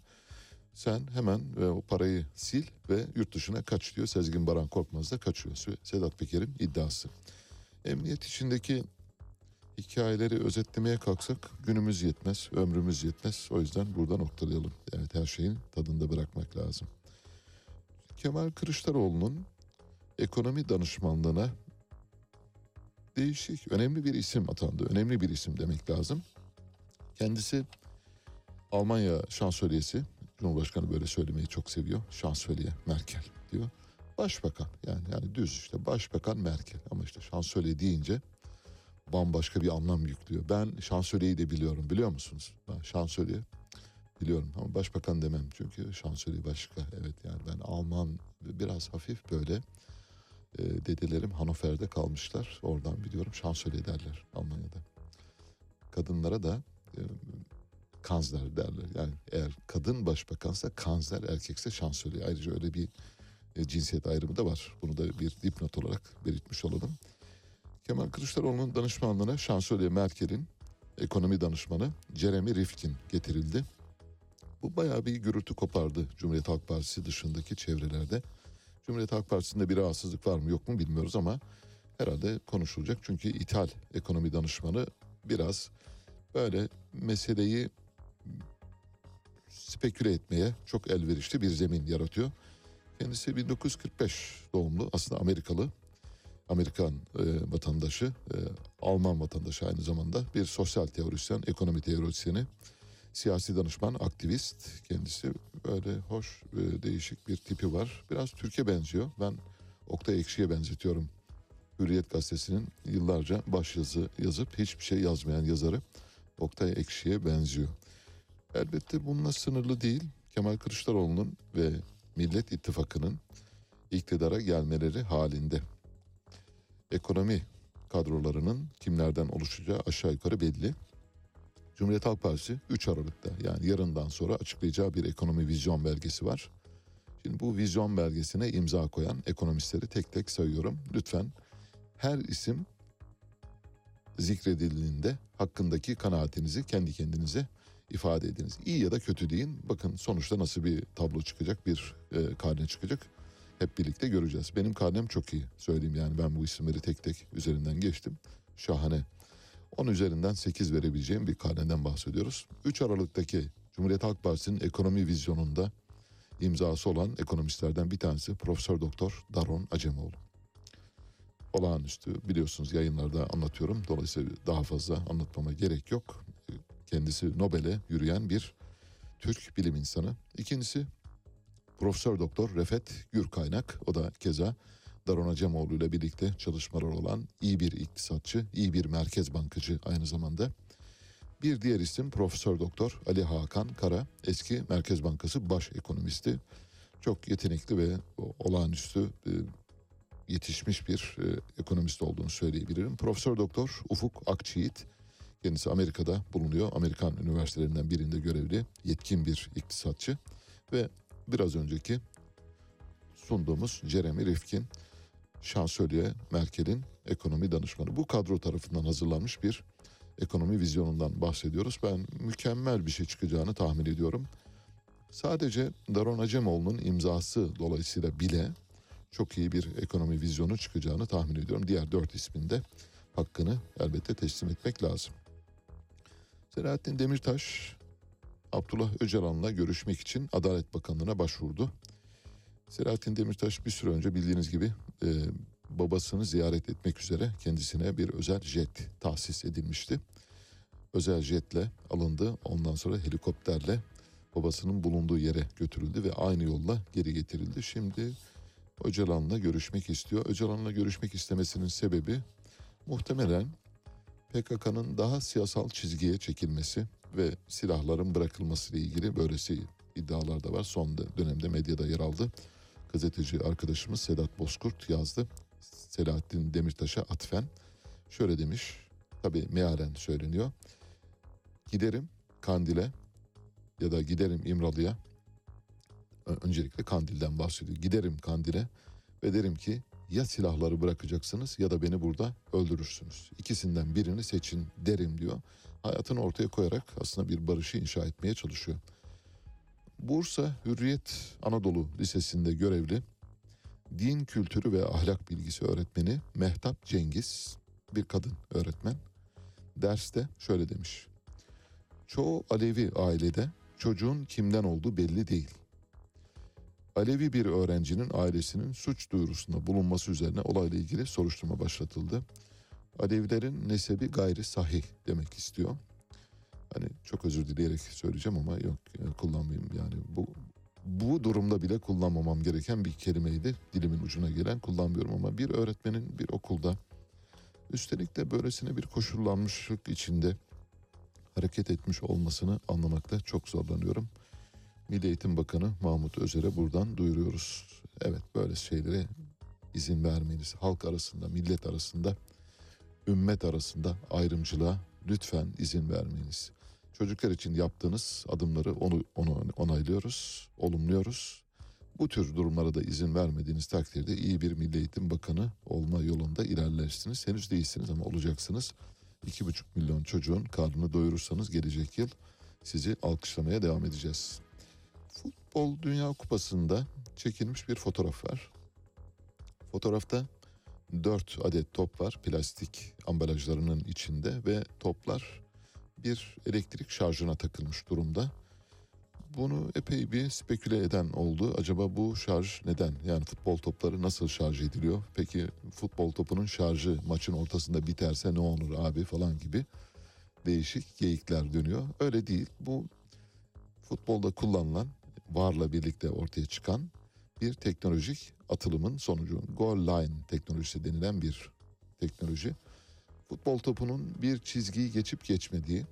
sen hemen e, o parayı sil ve yurt dışına kaç diyor. Sezgin Baran Korkmaz da kaçıyor. Sedat Peker'in iddiası. Emniyet içindeki hikayeleri özetlemeye kalksak günümüz yetmez, ömrümüz yetmez. O yüzden burada noktalayalım. Evet her şeyin tadında bırakmak lazım. Kemal Kılıçdaroğlu'nun ekonomi danışmanlığına değişik, önemli bir isim atandı. Önemli bir isim demek lazım. Kendisi Almanya şansölyesi, Cumhurbaşkanı böyle söylemeyi çok seviyor. Şansölye Merkel diyor. Başbakan yani yani düz işte başbakan Merkel ama işte şansölye deyince bambaşka bir anlam yüklüyor. Ben şansölyeyi de biliyorum biliyor musunuz? Ben şansölye biliyorum ama başbakan demem çünkü şansölye başka. Evet yani ben Alman biraz hafif böyle e, dedelerim Hanover'de kalmışlar. Oradan biliyorum şansölye derler Almanya'da. Kadınlara da e, kanzler derler. Yani eğer kadın başbakansa kanzler, erkekse şansölye. Ayrıca öyle bir e, cinsiyet ayrımı da var. Bunu da bir dipnot olarak belirtmiş olalım. Kemal Kılıçdaroğlu'nun danışmanlığına şansölye Merkel'in ekonomi danışmanı Jeremy Rifkin getirildi. Bu bayağı bir gürültü kopardı Cumhuriyet Halk Partisi dışındaki çevrelerde. Cumhuriyet Halk Partisi'nde bir rahatsızlık var mı yok mu bilmiyoruz ama herhalde konuşulacak. Çünkü ithal ekonomi danışmanı biraz böyle meseleyi speküle etmeye çok elverişli bir zemin yaratıyor. Kendisi 1945 doğumlu aslında Amerikalı. Amerikan e, vatandaşı, e, Alman vatandaşı aynı zamanda bir sosyal teorisyen, ekonomi teorisyeni, siyasi danışman, aktivist. Kendisi böyle hoş, e, değişik bir tipi var. Biraz Türkiye benziyor. Ben Oktay Ekşi'ye benzetiyorum. Hürriyet gazetesinin yıllarca başyazı yazıp hiçbir şey yazmayan yazarı Oktay Ekşi'ye benziyor. Elbette bununla sınırlı değil. Kemal Kılıçdaroğlu'nun ve Millet İttifakı'nın iktidara gelmeleri halinde ekonomi kadrolarının kimlerden oluşacağı aşağı yukarı belli. Cumhuriyet Halk Partisi 3 Aralık'ta yani yarından sonra açıklayacağı bir ekonomi vizyon belgesi var. Şimdi bu vizyon belgesine imza koyan ekonomistleri tek tek sayıyorum. Lütfen her isim zikredildiğinde hakkındaki kanaatinizi kendi kendinize ifade ediniz. İyi ya da kötü deyin. Bakın sonuçta nasıl bir tablo çıkacak, bir e, karne çıkacak. Hep birlikte göreceğiz. Benim karnem çok iyi söyleyeyim yani ben bu isimleri tek tek üzerinden geçtim. Şahane. 10 üzerinden 8 verebileceğim bir karneden bahsediyoruz. 3 Aralık'taki Cumhuriyet Halk Partisi'nin ekonomi vizyonunda imzası olan ekonomistlerden bir tanesi Profesör Doktor Daron Acemoğlu. olağanüstü biliyorsunuz yayınlarda anlatıyorum. Dolayısıyla daha fazla anlatmama gerek yok. Kendisi Nobel'e yürüyen bir Türk bilim insanı. İkincisi Profesör Doktor Refet Gürkaynak. O da keza Daron Acemoğlu ile birlikte çalışmalar olan iyi bir iktisatçı, iyi bir merkez bankacı aynı zamanda. Bir diğer isim Profesör Doktor Ali Hakan Kara, eski Merkez Bankası baş ekonomisti. Çok yetenekli ve olağanüstü e, yetişmiş bir e, ekonomist olduğunu söyleyebilirim. Profesör Doktor Ufuk Akçiğit, kendisi Amerika'da bulunuyor. Amerikan üniversitelerinden birinde görevli, yetkin bir iktisatçı ve biraz önceki sunduğumuz Jeremy Rifkin, şansölye Merkel'in ekonomi danışmanı. Bu kadro tarafından hazırlanmış bir ekonomi vizyonundan bahsediyoruz. Ben mükemmel bir şey çıkacağını tahmin ediyorum. Sadece Daron Acemoğlu'nun imzası dolayısıyla bile çok iyi bir ekonomi vizyonu çıkacağını tahmin ediyorum. Diğer dört ismin de hakkını elbette teslim etmek lazım. Selahattin Demirtaş, Abdullah Öcalan'la görüşmek için Adalet Bakanlığı'na başvurdu. Selahattin Demirtaş bir süre önce bildiğiniz gibi e, babasını ziyaret etmek üzere kendisine bir özel jet tahsis edilmişti. Özel jetle alındı. Ondan sonra helikopterle babasının bulunduğu yere götürüldü ve aynı yolla geri getirildi. Şimdi Öcalan'la görüşmek istiyor. Öcalan'la görüşmek istemesinin sebebi muhtemelen PKK'nın daha siyasal çizgiye çekilmesi ve silahların bırakılması ile ilgili böylesi iddialar da var. Son dönemde medyada yer aldı. Gazeteci arkadaşımız Sedat Bozkurt yazdı. Selahattin Demirtaş'a atfen şöyle demiş. Tabi mealen söyleniyor. Giderim Kandil'e ya da giderim İmralı'ya. Öncelikle Kandil'den bahsediyor. Giderim Kandil'e ve derim ki ya silahları bırakacaksınız ya da beni burada öldürürsünüz. İkisinden birini seçin derim diyor. Hayatını ortaya koyarak aslında bir barışı inşa etmeye çalışıyor. Bursa Hürriyet Anadolu Lisesi'nde görevli din kültürü ve ahlak bilgisi öğretmeni Mehtap Cengiz bir kadın öğretmen derste şöyle demiş. Çoğu Alevi ailede çocuğun kimden olduğu belli değil. Alevi bir öğrencinin ailesinin suç duyurusunda bulunması üzerine olayla ilgili soruşturma başlatıldı. Alevilerin nesebi gayri sahih demek istiyor. Hani çok özür dileyerek söyleyeceğim ama yok kullanmayayım yani bu bu durumda bile kullanmamam gereken bir kelimeydi. Dilimin ucuna gelen kullanmıyorum ama bir öğretmenin bir okulda üstelik de böylesine bir koşullanmışlık içinde hareket etmiş olmasını anlamakta çok zorlanıyorum. Milli Eğitim Bakanı Mahmut Özer'e buradan duyuruyoruz. Evet böyle şeylere izin vermeyiniz. Halk arasında, millet arasında, ümmet arasında ayrımcılığa lütfen izin vermeyiniz. Çocuklar için yaptığınız adımları onu, onu onaylıyoruz, olumluyoruz. Bu tür durumlara da izin vermediğiniz takdirde iyi bir Milli Eğitim Bakanı olma yolunda ilerlersiniz. Henüz değilsiniz ama olacaksınız. 2,5 milyon çocuğun karnını doyurursanız gelecek yıl sizi alkışlamaya devam edeceğiz. Futbol Dünya Kupası'nda çekilmiş bir fotoğraf var. Fotoğrafta 4 adet top var plastik ambalajlarının içinde ve toplar bir elektrik şarjına takılmış durumda. Bunu epey bir speküle eden oldu. Acaba bu şarj neden? Yani futbol topları nasıl şarj ediliyor? Peki futbol topunun şarjı maçın ortasında biterse ne olur abi falan gibi değişik geyikler dönüyor. Öyle değil. Bu futbolda kullanılan VAR'la birlikte ortaya çıkan bir teknolojik atılımın sonucu. Goal line teknolojisi denilen bir teknoloji. Futbol topunun bir çizgiyi geçip geçmediği,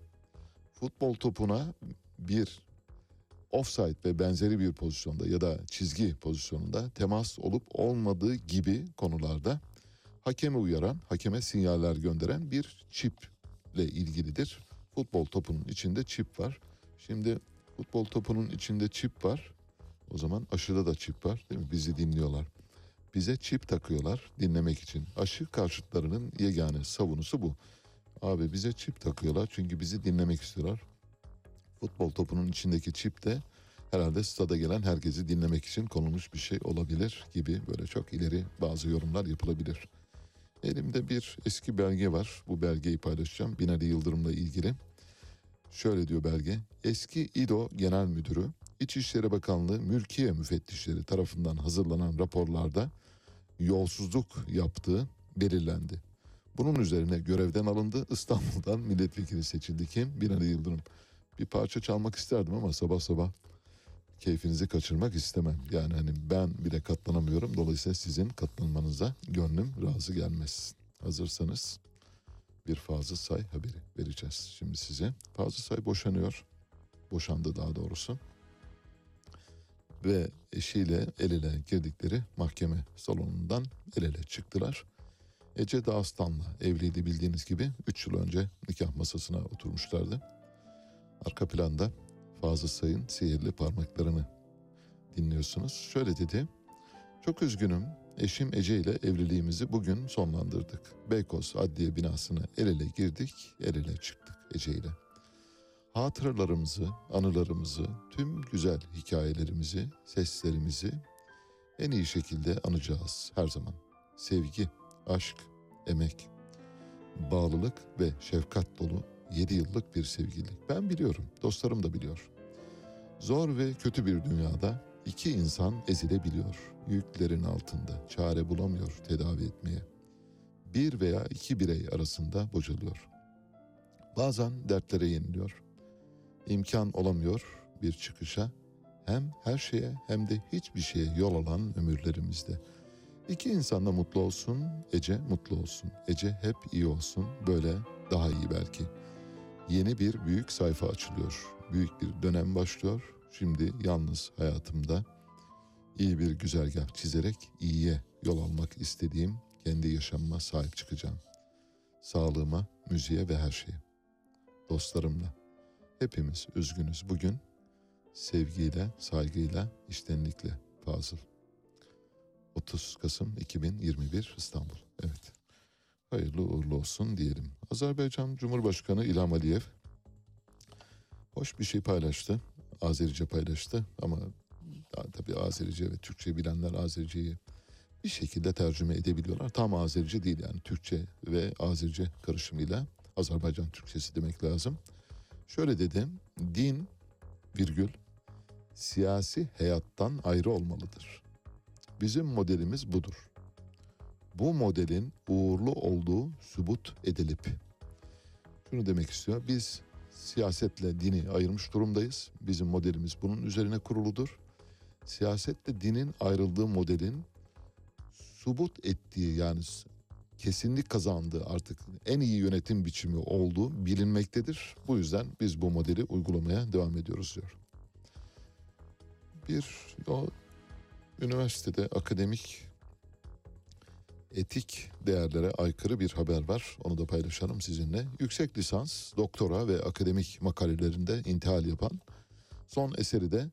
futbol topuna bir offside ve benzeri bir pozisyonda ya da çizgi pozisyonunda temas olup olmadığı gibi konularda hakeme uyaran, hakeme sinyaller gönderen bir çiple ilgilidir. Futbol topunun içinde çip var. Şimdi futbol topunun içinde çip var. O zaman aşıda da çip var değil mi? Bizi dinliyorlar. Bize çip takıyorlar dinlemek için. Aşı karşıtlarının yegane savunusu bu. Abi bize çip takıyorlar çünkü bizi dinlemek istiyorlar. Futbol topunun içindeki çip de herhalde stada gelen herkesi dinlemek için konulmuş bir şey olabilir gibi böyle çok ileri bazı yorumlar yapılabilir. Elimde bir eski belge var. Bu belgeyi paylaşacağım. Binali Yıldırım'la ilgili. Şöyle diyor belge. Eski İDO Genel Müdürü İçişleri Bakanlığı Mülkiye Müfettişleri tarafından hazırlanan raporlarda yolsuzluk yaptığı belirlendi. Bunun üzerine görevden alındı. İstanbul'dan milletvekili seçildi. Kim? Binali Yıldırım. Bir parça çalmak isterdim ama sabah sabah keyfinizi kaçırmak istemem. Yani hani ben bile katlanamıyorum. Dolayısıyla sizin katlanmanıza gönlüm razı gelmez. Hazırsanız bir Fazıl Say haberi vereceğiz şimdi size. Fazıl Say boşanıyor. Boşandı daha doğrusu. Ve eşiyle el ele girdikleri mahkeme salonundan el ele çıktılar. Ece Dağıstan'la evliydi bildiğiniz gibi 3 yıl önce nikah masasına oturmuşlardı. Arka planda Fazıl Say'ın sihirli parmaklarını dinliyorsunuz. Şöyle dedi. Çok üzgünüm. Eşim Ece ile evliliğimizi bugün sonlandırdık. Beykoz Adliye binasına el ele girdik, el ele çıktık Ece ile. Hatıralarımızı, anılarımızı, tüm güzel hikayelerimizi, seslerimizi en iyi şekilde anacağız her zaman. Sevgi, aşk, emek, bağlılık ve şefkat dolu 7 yıllık bir sevgililik. Ben biliyorum, dostlarım da biliyor. Zor ve kötü bir dünyada iki insan ezilebiliyor. Yüklerin altında çare bulamıyor tedavi etmeye. Bir veya iki birey arasında bocalıyor. Bazen dertlere yeniliyor. İmkan olamıyor bir çıkışa. Hem her şeye hem de hiçbir şeye yol alan ömürlerimizde. İki insan da mutlu olsun, Ece mutlu olsun. Ece hep iyi olsun, böyle daha iyi belki. Yeni bir büyük sayfa açılıyor. Büyük bir dönem başlıyor. Şimdi yalnız hayatımda iyi bir güzergah çizerek iyiye yol almak istediğim kendi yaşamıma sahip çıkacağım. Sağlığıma, müziğe ve her şeye. Dostlarımla. Hepimiz üzgünüz bugün. Sevgiyle, saygıyla, iştenlikle Fazıl. 30 Kasım 2021 İstanbul. Evet. Hayırlı uğurlu olsun diyelim. Azerbaycan Cumhurbaşkanı İlham Aliyev hoş bir şey paylaştı. Azerice paylaştı ama daha tabii Azerice ve Türkçe bilenler Azericeyi bir şekilde tercüme edebiliyorlar. Tam Azerice değil yani Türkçe ve Azerice karışımıyla Azerbaycan Türkçesi demek lazım. Şöyle dedim, din virgül siyasi hayattan ayrı olmalıdır. Bizim modelimiz budur. Bu modelin uğurlu olduğu sübut edilip şunu demek istiyor. Biz siyasetle dini ayırmış durumdayız. Bizim modelimiz bunun üzerine kuruludur. Siyasetle dinin ayrıldığı modelin subut ettiği yani kesinlik kazandığı artık en iyi yönetim biçimi olduğu bilinmektedir. Bu yüzden biz bu modeli uygulamaya devam ediyoruz diyor. Bir o üniversitede akademik etik değerlere aykırı bir haber var. Onu da paylaşalım sizinle. Yüksek lisans, doktora ve akademik makalelerinde intihal yapan son eseri de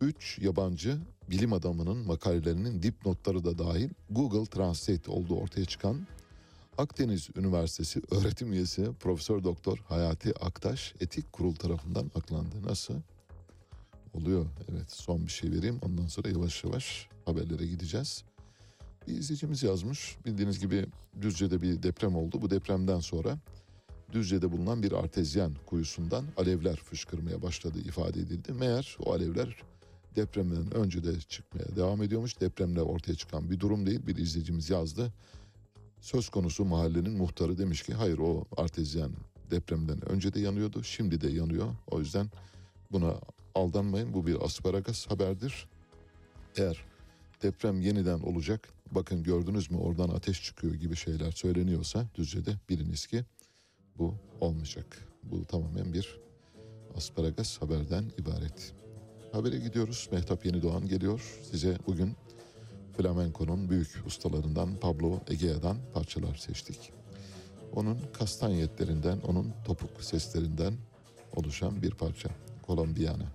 3 yabancı bilim adamının makalelerinin dipnotları da dahil Google Translate olduğu ortaya çıkan Akdeniz Üniversitesi öğretim üyesi Profesör Doktor Hayati Aktaş Etik Kurul tarafından aklandı. Nasıl? Oluyor. Evet son bir şey vereyim. Ondan sonra yavaş yavaş haberlere gideceğiz. Bir izleyicimiz yazmış. Bildiğiniz gibi Düzce'de bir deprem oldu. Bu depremden sonra Düzce'de bulunan bir artezyen kuyusundan alevler fışkırmaya başladı ifade edildi. Meğer o alevler depremden önce de çıkmaya devam ediyormuş. Depremle ortaya çıkan bir durum değil. Bir izleyicimiz yazdı. Söz konusu mahallenin muhtarı demiş ki hayır o artezyen depremden önce de yanıyordu. Şimdi de yanıyor. O yüzden buna aldanmayın. Bu bir asparagas haberdir. Eğer deprem yeniden olacak bakın gördünüz mü oradan ateş çıkıyor gibi şeyler söyleniyorsa Düzce'de biliniz ki bu olmayacak. Bu tamamen bir asparagas haberden ibaret. Habere gidiyoruz. Mehtap Yeni Doğan geliyor. Size bugün flamenko'nun büyük ustalarından Pablo Egea'dan parçalar seçtik. Onun kastanyetlerinden, onun topuk seslerinden oluşan bir parça. Kolombiana.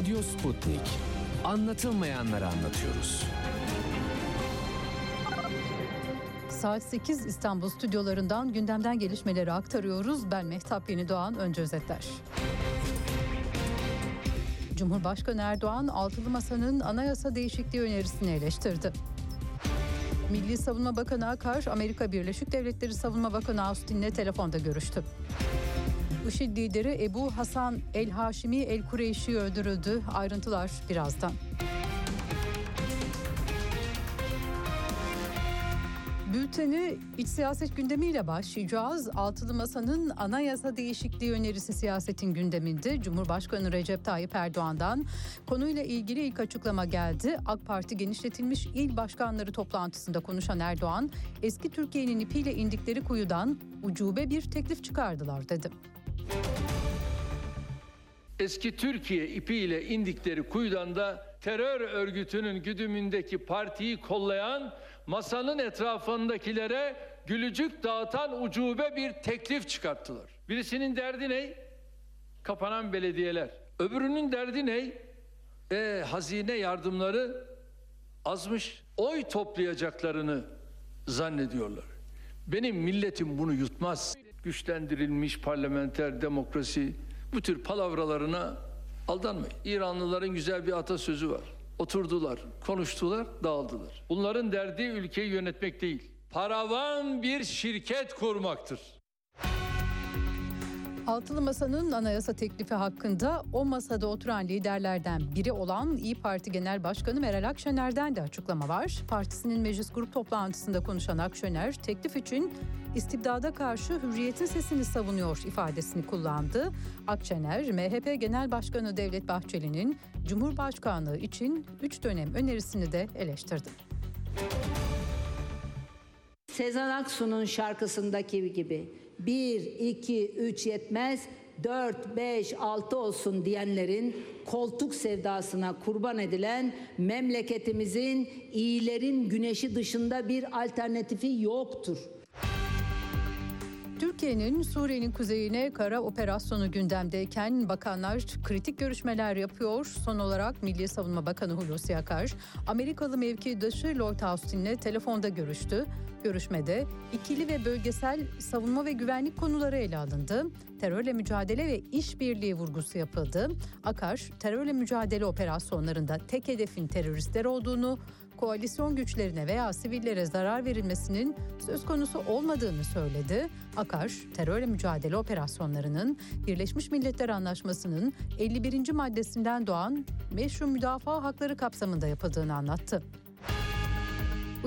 Radyo Sputnik. Anlatılmayanları anlatıyoruz. Saat 8 İstanbul stüdyolarından gündemden gelişmeleri aktarıyoruz. Ben Mehtap Yeni Doğan, önce özetler. Cumhurbaşkanı Erdoğan, Altılı Masa'nın anayasa değişikliği önerisini eleştirdi. Milli Savunma Bakanı Akar, Amerika Birleşik Devletleri Savunma Bakanı Austin'le telefonda görüştü. IŞİD lideri Ebu Hasan El Haşimi El Kureyşi öldürüldü. Ayrıntılar birazdan. Bülteni iç siyaset gündemiyle başlayacağız. Altılı Masa'nın anayasa değişikliği önerisi siyasetin gündeminde. Cumhurbaşkanı Recep Tayyip Erdoğan'dan konuyla ilgili ilk açıklama geldi. AK Parti genişletilmiş il başkanları toplantısında konuşan Erdoğan, eski Türkiye'nin ipiyle indikleri kuyudan ucube bir teklif çıkardılar dedi. Eski Türkiye ipiyle indikleri kuyudan da terör örgütünün güdümündeki partiyi kollayan masanın etrafındakilere gülücük dağıtan ucube bir teklif çıkarttılar. Birisinin derdi ne? Kapanan belediyeler. Öbürünün derdi ne? E, hazine yardımları azmış. Oy toplayacaklarını zannediyorlar. Benim milletim bunu yutmaz. Güçlendirilmiş parlamenter demokrasi bu tür palavralarına aldanmayın. İranlıların güzel bir atasözü var. Oturdular, konuştular, dağıldılar. Bunların derdi ülkeyi yönetmek değil. Paravan bir şirket kurmaktır. Altılı Masa'nın anayasa teklifi hakkında o masada oturan liderlerden biri olan İyi Parti Genel Başkanı Meral Akşener'den de açıklama var. Partisinin meclis grup toplantısında konuşan Akşener, teklif için istibdada karşı hürriyetin sesini savunuyor ifadesini kullandı. Akşener, MHP Genel Başkanı Devlet Bahçeli'nin Cumhurbaşkanlığı için 3 dönem önerisini de eleştirdi. Sezen Aksu'nun şarkısındaki gibi 1, 2, 3 yetmez 4, 5, 6 olsun diyenlerin koltuk sevdasına kurban edilen memleketimizin iyilerin güneşi dışında bir alternatifi yoktur. Türkiye'nin Suriye'nin kuzeyine kara operasyonu gündemdeyken bakanlar kritik görüşmeler yapıyor. Son olarak Milli Savunma Bakanı Hulusi Akar, Amerikalı mevkidaşı Lloyd Austin'le telefonda görüştü. Görüşmede ikili ve bölgesel savunma ve güvenlik konuları ele alındı. Terörle mücadele ve işbirliği vurgusu yapıldı. Akar, terörle mücadele operasyonlarında tek hedefin teröristler olduğunu, koalisyon güçlerine veya sivillere zarar verilmesinin söz konusu olmadığını söyledi. Akar, terörle mücadele operasyonlarının Birleşmiş Milletler Anlaşması'nın 51. maddesinden doğan meşru müdafaa hakları kapsamında yapıldığını anlattı.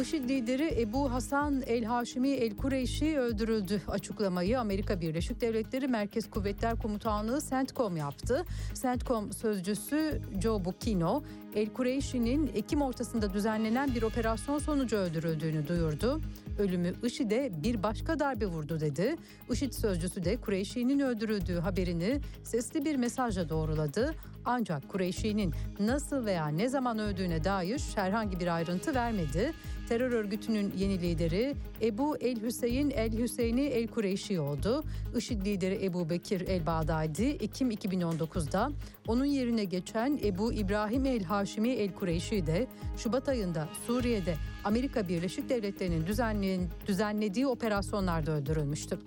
IŞİD lideri Ebu Hasan El Haşimi El Kureyşi öldürüldü. Açıklamayı Amerika Birleşik Devletleri Merkez Kuvvetler Komutanlığı CENTCOM yaptı. CENTCOM sözcüsü Joe Bucchino, El Kureyşi'nin Ekim ortasında düzenlenen bir operasyon sonucu öldürüldüğünü duyurdu. Ölümü IŞİD'e bir başka darbe vurdu dedi. IŞİD sözcüsü de Kureyşi'nin öldürüldüğü haberini sesli bir mesajla doğruladı. Ancak Kureyşi'nin nasıl veya ne zaman öldüğüne dair herhangi bir ayrıntı vermedi. Terör örgütünün yeni lideri Ebu El Hüseyin El Hüseyini El Kureyşi oldu. IŞİD lideri Ebu Bekir El Bağdadi Ekim 2019'da onun yerine geçen Ebu İbrahim El Haşimi El Kureyşi de Şubat ayında Suriye'de Amerika Birleşik Devletleri'nin düzenlediği operasyonlarda öldürülmüştü.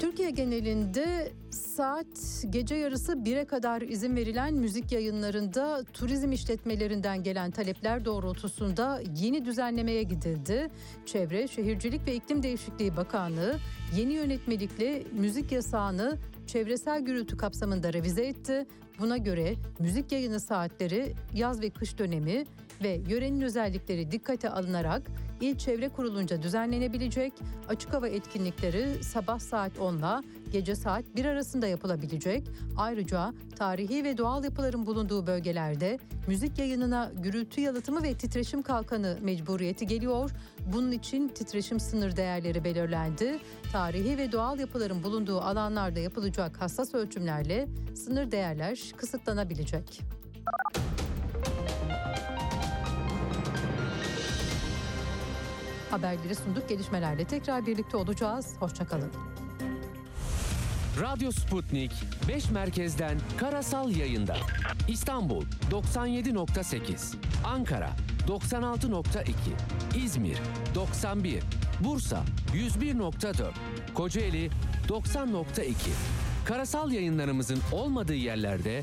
Türkiye genelinde saat gece yarısı 1'e kadar izin verilen müzik yayınlarında turizm işletmelerinden gelen talepler doğrultusunda yeni düzenlemeye gidildi. Çevre, Şehircilik ve İklim Değişikliği Bakanlığı yeni yönetmelikle müzik yasağını çevresel gürültü kapsamında revize etti. Buna göre müzik yayını saatleri yaz ve kış dönemi ve yörenin özellikleri dikkate alınarak İl Çevre Kurulunca düzenlenebilecek açık hava etkinlikleri sabah saat 10 ile gece saat 1 arasında yapılabilecek. Ayrıca tarihi ve doğal yapıların bulunduğu bölgelerde müzik yayınına gürültü yalıtımı ve titreşim kalkanı mecburiyeti geliyor. Bunun için titreşim sınır değerleri belirlendi. Tarihi ve doğal yapıların bulunduğu alanlarda yapılacak hassas ölçümlerle sınır değerler kısıtlanabilecek. Haberleri sunduk gelişmelerle tekrar birlikte olacağız. Hoşçakalın. Radyo Sputnik 5 merkezden karasal yayında. İstanbul 97.8, Ankara 96.2, İzmir 91, Bursa 101.4, Kocaeli 90.2. Karasal yayınlarımızın olmadığı yerlerde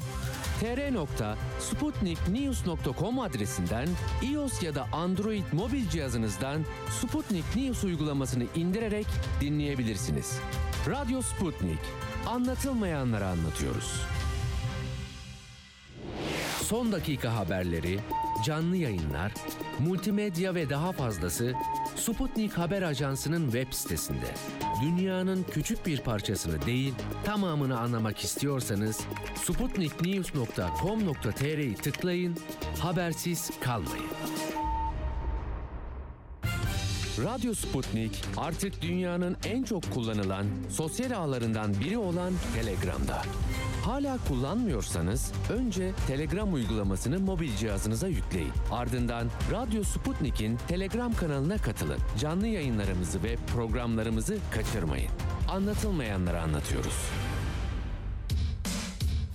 tr.sputniknews.com adresinden iOS ya da Android mobil cihazınızdan Sputnik News uygulamasını indirerek dinleyebilirsiniz. Radyo Sputnik. Anlatılmayanları anlatıyoruz. Son dakika haberleri, canlı yayınlar, multimedya ve daha fazlası Sputnik Haber Ajansı'nın web sitesinde. Dünyanın küçük bir parçasını değil, tamamını anlamak istiyorsanız sputniknews.com.tr'yi tıklayın, habersiz kalmayın. Radyo Sputnik artık dünyanın en çok kullanılan sosyal ağlarından biri olan Telegram'da. Hala kullanmıyorsanız önce Telegram uygulamasını mobil cihazınıza yükleyin. Ardından Radyo Sputnik'in Telegram kanalına katılın. Canlı yayınlarımızı ve programlarımızı kaçırmayın. Anlatılmayanları anlatıyoruz.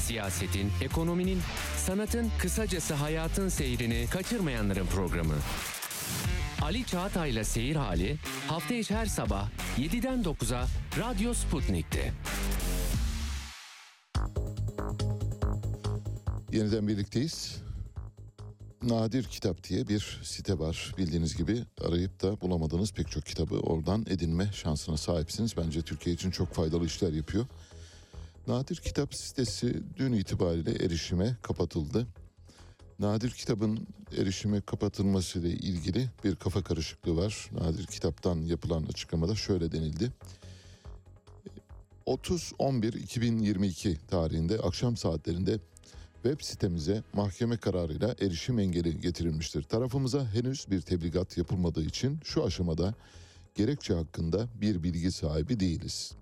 siyasetin, ekonominin, sanatın, kısacası hayatın seyrini kaçırmayanların programı. Ali Çağatay'la Seyir Hali hafta içi her sabah 7'den 9'a Radyo Sputnik'te. Yeniden birlikteyiz. Nadir Kitap diye bir site var. Bildiğiniz gibi arayıp da bulamadığınız pek çok kitabı oradan edinme şansına sahipsiniz. Bence Türkiye için çok faydalı işler yapıyor. Nadir Kitap sitesi dün itibariyle erişime kapatıldı. Nadir Kitap'ın erişime kapatılması ile ilgili bir kafa karışıklığı var. Nadir Kitap'tan yapılan açıklamada şöyle denildi. 30-11-2022 tarihinde akşam saatlerinde web sitemize mahkeme kararıyla erişim engeli getirilmiştir. Tarafımıza henüz bir tebligat yapılmadığı için şu aşamada gerekçe hakkında bir bilgi sahibi değiliz.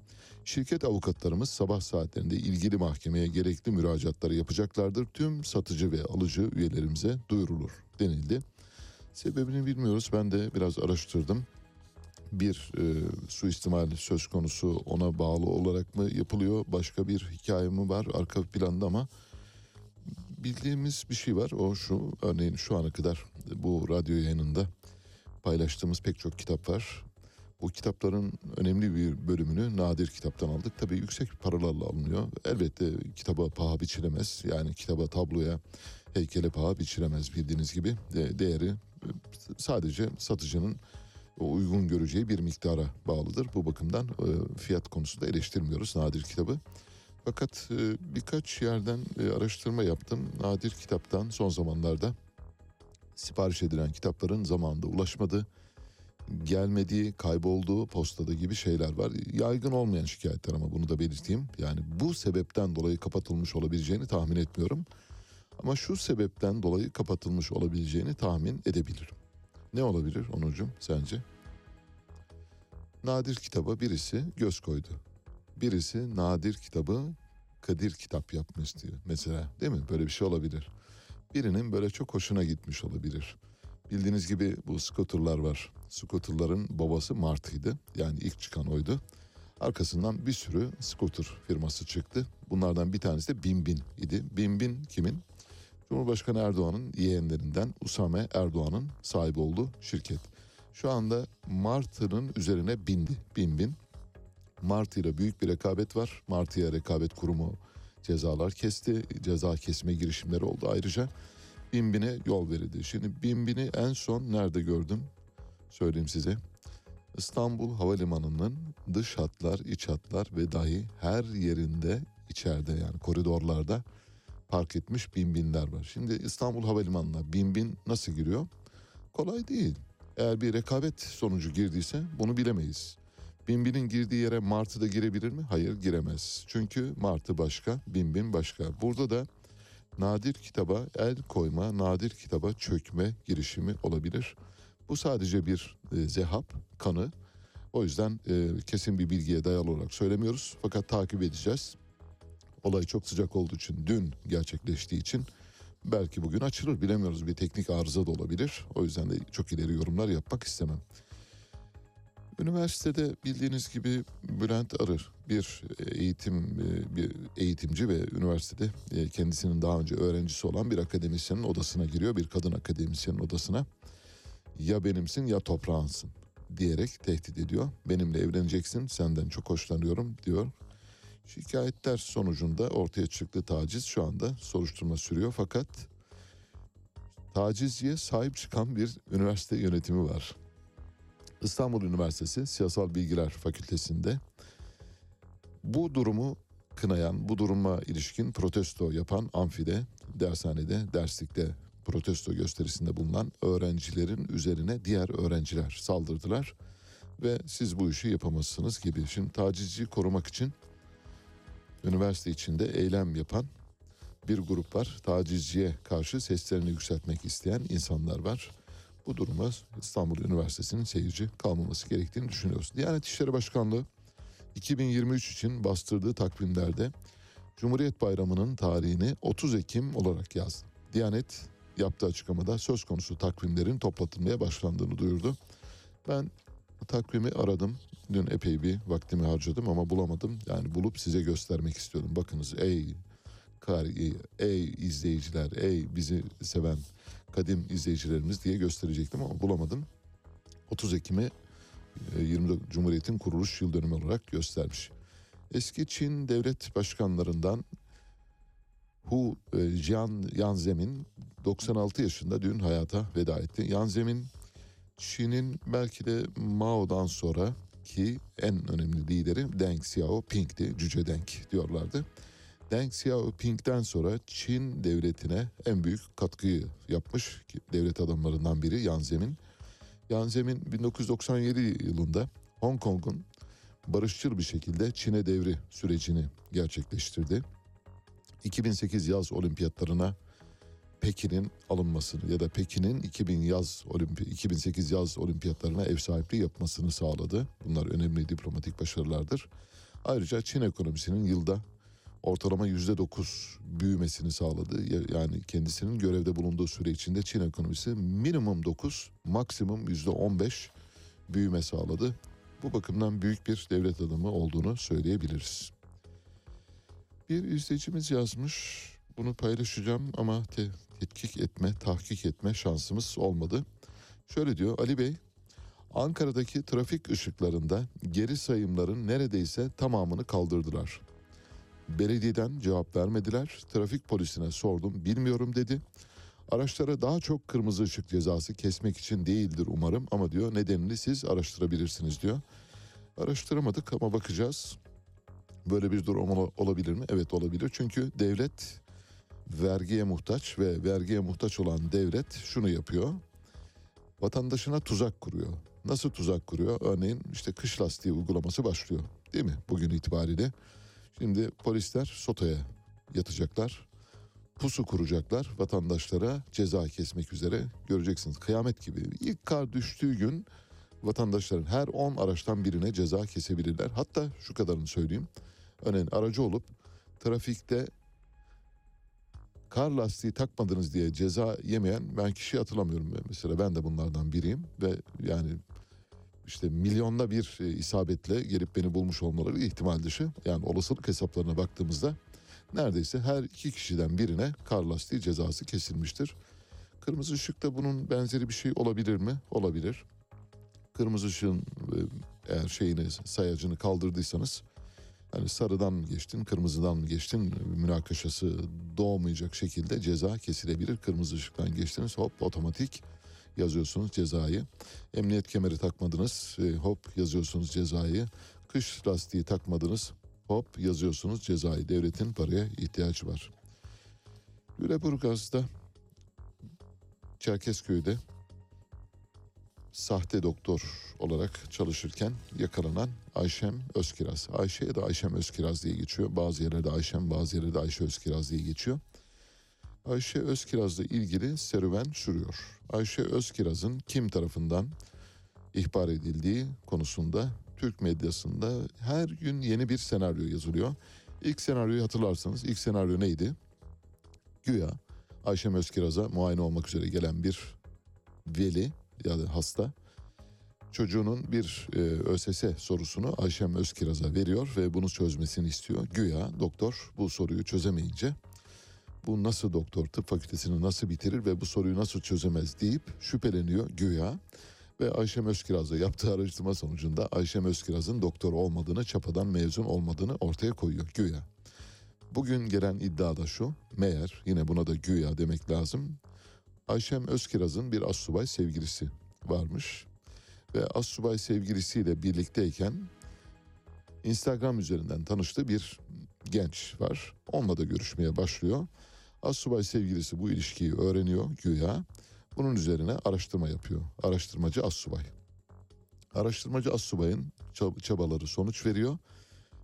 Şirket avukatlarımız sabah saatlerinde ilgili mahkemeye gerekli müracaatları yapacaklardır. Tüm satıcı ve alıcı üyelerimize duyurulur denildi. Sebebini bilmiyoruz. Ben de biraz araştırdım. Bir e, suistimal söz konusu ona bağlı olarak mı yapılıyor? Başka bir hikaye mi var arka planda ama bildiğimiz bir şey var. O şu örneğin şu ana kadar bu radyo yayınında paylaştığımız pek çok kitap var. Bu kitapların önemli bir bölümünü nadir kitaptan aldık. Tabii yüksek paralarla alınıyor. Elbette kitaba paha biçilemez. Yani kitaba, tabloya, heykele paha biçilemez bildiğiniz gibi. De- değeri e, sadece satıcının o uygun göreceği bir miktara bağlıdır. Bu bakımdan e, fiyat konusunda eleştirmiyoruz nadir kitabı. Fakat e, birkaç yerden araştırma yaptım. Nadir kitaptan son zamanlarda sipariş edilen kitapların zamanında ulaşmadı. Gelmediği, kaybolduğu postada gibi şeyler var. Yaygın olmayan şikayetler ama bunu da belirteyim. Yani bu sebepten dolayı kapatılmış olabileceğini tahmin etmiyorum. Ama şu sebepten dolayı kapatılmış olabileceğini tahmin edebilirim. Ne olabilir Onurcuğum sence? Nadir kitaba birisi göz koydu. Birisi nadir kitabı Kadir kitap yapmak istiyor mesela değil mi? Böyle bir şey olabilir. Birinin böyle çok hoşuna gitmiş olabilir. Bildiğiniz gibi bu skuterlar var. Skuterların babası Martı'ydı. Yani ilk çıkan oydu. Arkasından bir sürü skuter firması çıktı. Bunlardan bir tanesi de Binbin idi. Binbin kimin? Cumhurbaşkanı Erdoğan'ın yeğenlerinden Usame Erdoğan'ın sahibi olduğu şirket. Şu anda Martı'nın üzerine bindi. Binbin. Martı ile büyük bir rekabet var. Martı'ya rekabet kurumu cezalar kesti. Ceza kesme girişimleri oldu. Ayrıca Binbin'e yol verildi. Şimdi Binbin'i en son nerede gördüm? Söyleyeyim size. İstanbul Havalimanı'nın dış hatlar, iç hatlar ve dahi her yerinde içeride yani koridorlarda park etmiş binbinler var. Şimdi İstanbul Havalimanı'na binbin nasıl giriyor? Kolay değil. Eğer bir rekabet sonucu girdiyse bunu bilemeyiz. Binbin'in girdiği yere Martı da girebilir mi? Hayır giremez. Çünkü Martı başka, Binbin başka. Burada da nadir kitaba el koyma, nadir kitaba çökme girişimi olabilir. Bu sadece bir e, zehap, kanı. O yüzden e, kesin bir bilgiye dayalı olarak söylemiyoruz. Fakat takip edeceğiz. Olay çok sıcak olduğu için, dün gerçekleştiği için belki bugün açılır bilemiyoruz. Bir teknik arıza da olabilir. O yüzden de çok ileri yorumlar yapmak istemem. Üniversitede bildiğiniz gibi Bülent Arır bir eğitim e, bir eğitimci ve üniversitede e, kendisinin daha önce öğrencisi olan bir akademisyenin odasına giriyor. Bir kadın akademisyenin odasına. Ya benimsin ya toprağınsın diyerek tehdit ediyor. Benimle evleneceksin senden çok hoşlanıyorum diyor. Şikayetler sonucunda ortaya çıktı taciz şu anda soruşturma sürüyor fakat tacizciye sahip çıkan bir üniversite yönetimi var. İstanbul Üniversitesi Siyasal Bilgiler Fakültesi'nde bu durumu kınayan, bu duruma ilişkin protesto yapan amfide, dershanede, derslikte protesto gösterisinde bulunan öğrencilerin üzerine diğer öğrenciler saldırdılar ve siz bu işi yapamazsınız gibi. Şimdi tacizciyi korumak için üniversite içinde eylem yapan bir grup var. Tacizciye karşı seslerini yükseltmek isteyen insanlar var. Bu duruma İstanbul Üniversitesi'nin seyirci kalmaması gerektiğini düşünüyoruz. Diyanet İşleri Başkanlığı 2023 için bastırdığı takvimlerde Cumhuriyet Bayramı'nın tarihini 30 Ekim olarak yazdı. Diyanet yaptığı açıklamada söz konusu takvimlerin toplatılmaya başlandığını duyurdu. Ben takvimi aradım. Dün epey bir vaktimi harcadım ama bulamadım. Yani bulup size göstermek istiyordum. Bakınız ey ey izleyiciler, ey bizi seven kadim izleyicilerimiz diye gösterecektim ama bulamadım. 30 Ekim'i e, 24 Cumhuriyet'in kuruluş yıl dönümü olarak göstermiş. Eski Çin devlet başkanlarından Hu e, Jian Yanzem'in 96 yaşında dün hayata veda etti. Yanzem'in Çin'in belki de Mao'dan sonra ki en önemli lideri Deng Xiaoping'ti. Cüce Deng diyorlardı. Deng Xiaoping'den sonra Çin devletine en büyük katkıyı yapmış devlet adamlarından biri Yan Zemin. Yan Zemin 1997 yılında Hong Kong'un barışçıl bir şekilde Çin'e devri sürecini gerçekleştirdi. 2008 yaz olimpiyatlarına Pekin'in alınmasını ya da Pekin'in 2000 yaz olimpi 2008 yaz olimpiyatlarına ev sahipliği yapmasını sağladı. Bunlar önemli diplomatik başarılardır. Ayrıca Çin ekonomisinin yılda ortalama yüzde dokuz büyümesini sağladı. Yani kendisinin görevde bulunduğu süre içinde Çin ekonomisi minimum dokuz, maksimum yüzde on beş büyüme sağladı. Bu bakımdan büyük bir devlet adamı olduğunu söyleyebiliriz. Bir izleyicimiz yazmış, bunu paylaşacağım ama te- tetkik etme, tahkik etme şansımız olmadı. Şöyle diyor Ali Bey, Ankara'daki trafik ışıklarında geri sayımların neredeyse tamamını kaldırdılar. Belediyeden cevap vermediler. Trafik polisine sordum bilmiyorum dedi. Araçlara daha çok kırmızı ışık cezası kesmek için değildir umarım ama diyor nedenini siz araştırabilirsiniz diyor. Araştıramadık ama bakacağız. Böyle bir durum ola- olabilir mi? Evet olabilir. Çünkü devlet vergiye muhtaç ve vergiye muhtaç olan devlet şunu yapıyor. Vatandaşına tuzak kuruyor. Nasıl tuzak kuruyor? Örneğin işte kış lastiği uygulaması başlıyor. Değil mi? Bugün itibariyle. Şimdi polisler sotaya yatacaklar. Pusu kuracaklar vatandaşlara ceza kesmek üzere göreceksiniz. Kıyamet gibi. İlk kar düştüğü gün vatandaşların her 10 araçtan birine ceza kesebilirler. Hatta şu kadarını söyleyeyim. Örneğin aracı olup trafikte kar lastiği takmadınız diye ceza yemeyen ben kişi hatırlamıyorum. Mesela ben de bunlardan biriyim ve yani işte milyonda bir e, isabetle gelip beni bulmuş olmaları ihtimal dışı. Yani olasılık hesaplarına baktığımızda neredeyse her iki kişiden birine kar lastiği cezası kesilmiştir. Kırmızı ışıkta bunun benzeri bir şey olabilir mi? Olabilir. Kırmızı ışığın e, eğer şeyini sayacını kaldırdıysanız hani sarıdan geçtin, kırmızıdan mı geçtin münakaşası doğmayacak şekilde ceza kesilebilir. Kırmızı ışıktan geçtiniz hop otomatik yazıyorsunuz cezayı. Emniyet kemeri takmadınız e, hop yazıyorsunuz cezayı. Kış lastiği takmadınız hop yazıyorsunuz cezayı. Devletin paraya ihtiyacı var. Lüleburgaz'da Çerkezköy'de sahte doktor olarak çalışırken yakalanan Ayşem Özkiraz. Ayşe'ye de Ayşem Özkiraz diye geçiyor. Bazı yerlerde Ayşem, bazı yerlerde Ayşe Özkiraz diye geçiyor. Ayşe Özkiraz'la ilgili serüven sürüyor. Ayşe Özkiraz'ın kim tarafından ihbar edildiği konusunda Türk medyasında her gün yeni bir senaryo yazılıyor. İlk senaryoyu hatırlarsanız ilk senaryo neydi? Güya Ayşem Özkiraz'a muayene olmak üzere gelen bir veli ya da hasta çocuğunun bir e, ÖSS sorusunu Ayşem Özkiraz'a veriyor ve bunu çözmesini istiyor. Güya doktor bu soruyu çözemeyince bu nasıl doktor tıp fakültesini nasıl bitirir ve bu soruyu nasıl çözemez deyip şüpheleniyor güya. Ve Ayşem Özkiraz'la yaptığı araştırma sonucunda Ayşem Özkiraz'ın doktor olmadığını, çapadan mezun olmadığını ortaya koyuyor güya. Bugün gelen iddia da şu, meğer yine buna da güya demek lazım. Ayşem Özkiraz'ın bir assubay sevgilisi varmış. Ve assubay sevgilisiyle birlikteyken Instagram üzerinden tanıştığı bir genç var. Onunla da görüşmeye başlıyor. Assubay sevgilisi bu ilişkiyi öğreniyor güya. Bunun üzerine araştırma yapıyor. Araştırmacı assubay. Araştırmacı assubayın çab- çabaları sonuç veriyor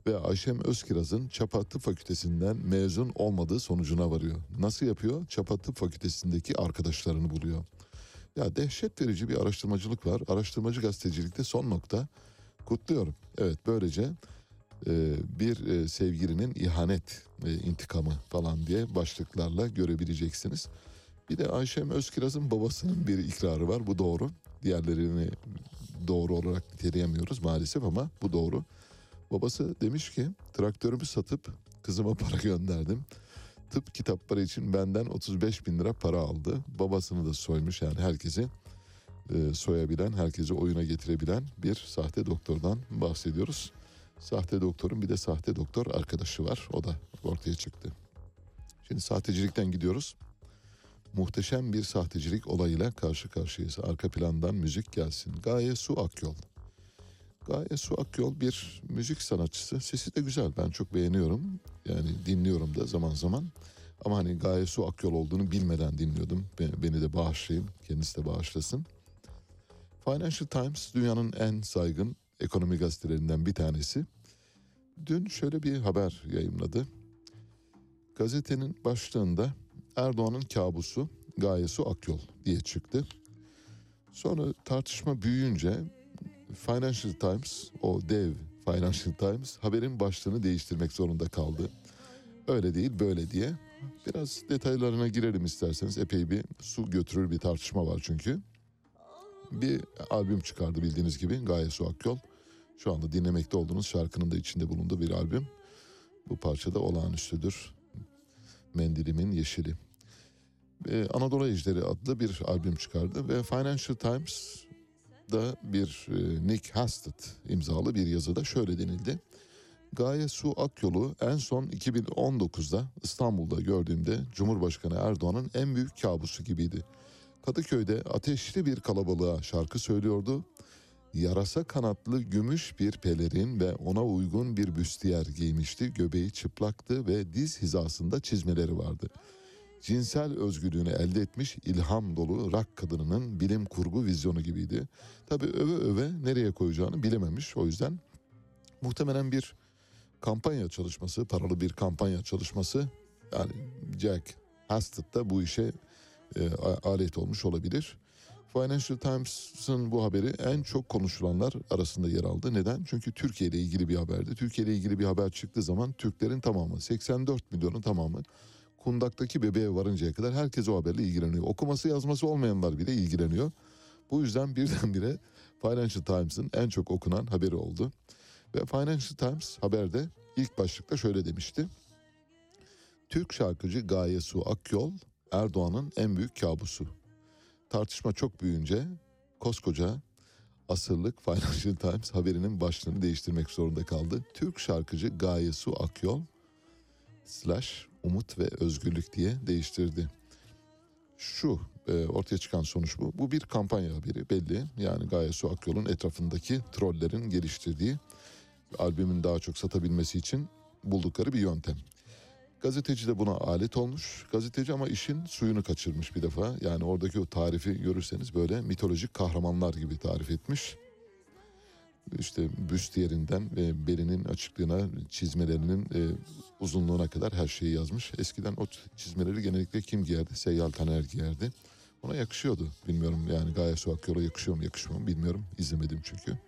ve Ayşem Özkiraz'ın Çapa Tıp Fakültesinden mezun olmadığı sonucuna varıyor. Nasıl yapıyor? Çapa Tıp Fakültesindeki arkadaşlarını buluyor. Ya dehşet verici bir araştırmacılık var. Araştırmacı gazetecilikte son nokta. Kutluyorum. Evet böylece bir e, sevgilinin ihanet e, intikamı falan diye başlıklarla görebileceksiniz. Bir de Ayşem Özkiraz'ın babasının bir ikrarı var. Bu doğru. Diğerlerini doğru olarak niteleyemiyoruz maalesef ama bu doğru. Babası demiş ki traktörümü satıp kızıma para gönderdim. Tıp kitapları için benden 35 bin lira para aldı. Babasını da soymuş yani herkesi e, soyabilen, herkesi oyuna getirebilen bir sahte doktordan bahsediyoruz. Sahte doktorun bir de sahte doktor arkadaşı var. O da ortaya çıktı. Şimdi sahtecilikten gidiyoruz. Muhteşem bir sahtecilik olayıyla karşı karşıyayız. Arka plandan müzik gelsin. Gaye Su Akyol. Gaye Su Akyol bir müzik sanatçısı. Sesi de güzel. Ben çok beğeniyorum. Yani dinliyorum da zaman zaman. Ama hani Gaye Su Akyol olduğunu bilmeden dinliyordum. Be- Beni de bağışlayın. Kendisi de bağışlasın. Financial Times dünyanın en saygın ekonomi gazetelerinden bir tanesi. Dün şöyle bir haber yayımladı. Gazetenin başlığında Erdoğan'ın kabusu Gaye Su Akyol diye çıktı. Sonra tartışma büyüyünce Financial Times, o dev Financial Times haberin başlığını değiştirmek zorunda kaldı. Öyle değil böyle diye. Biraz detaylarına girelim isterseniz. Epey bir su götürür bir tartışma var çünkü. Bir albüm çıkardı bildiğiniz gibi Gaye Su Akyol. Şu anda dinlemekte olduğunuz şarkının da içinde bulunduğu bir albüm. Bu parça da olağanüstüdür. Mendilimin Yeşili. Ee, Anadolu Ejderi adlı bir albüm çıkardı ve Financial Times da bir e, Nick Hastert imzalı bir yazıda şöyle denildi. Gaye Su Akyol'u en son 2019'da İstanbul'da gördüğümde Cumhurbaşkanı Erdoğan'ın en büyük kabusu gibiydi. Kadıköy'de ateşli bir kalabalığa şarkı söylüyordu. Yarasa kanatlı gümüş bir pelerin ve ona uygun bir büstiyer giymişti. Göbeği çıplaktı ve diz hizasında çizmeleri vardı. Cinsel özgürlüğünü elde etmiş ilham dolu rak kadınının bilim kurgu vizyonu gibiydi. Tabii öve öve nereye koyacağını bilememiş. O yüzden muhtemelen bir kampanya çalışması, paralı bir kampanya çalışması yani Jack Hastert da bu işe e, alet olmuş olabilir. Financial Times'ın bu haberi en çok konuşulanlar arasında yer aldı. Neden? Çünkü Türkiye ile ilgili bir haberdi. Türkiye ile ilgili bir haber çıktığı zaman Türklerin tamamı, 84 milyonun tamamı kundaktaki bebeğe varıncaya kadar herkes o haberle ilgileniyor. Okuması yazması olmayanlar bile ilgileniyor. Bu yüzden birdenbire Financial Times'ın en çok okunan haberi oldu. Ve Financial Times haberde ilk başlıkta şöyle demişti. Türk şarkıcı Gaye Su Akyol Erdoğan'ın en büyük kabusu. Tartışma çok büyüyünce koskoca asırlık Financial Times haberinin başlığını değiştirmek zorunda kaldı. Türk şarkıcı Gaye Su Akyol slash umut ve özgürlük diye değiştirdi. Şu e, ortaya çıkan sonuç bu. Bu bir kampanya haberi belli. Yani Gaye Su Akyol'un etrafındaki trollerin geliştirdiği albümün daha çok satabilmesi için buldukları bir yöntem. Gazeteci de buna alet olmuş. Gazeteci ama işin suyunu kaçırmış bir defa. Yani oradaki o tarifi görürseniz böyle mitolojik kahramanlar gibi tarif etmiş. İşte büst yerinden ve belinin açıklığına, çizmelerinin e, uzunluğuna kadar her şeyi yazmış. Eskiden o çizmeleri genellikle kim giyerdi? Seyyal Taner giyerdi. Ona yakışıyordu. Bilmiyorum yani Gaye Su Akyol'a yakışıyor mu yakışmıyor mu bilmiyorum. İzlemedim çünkü.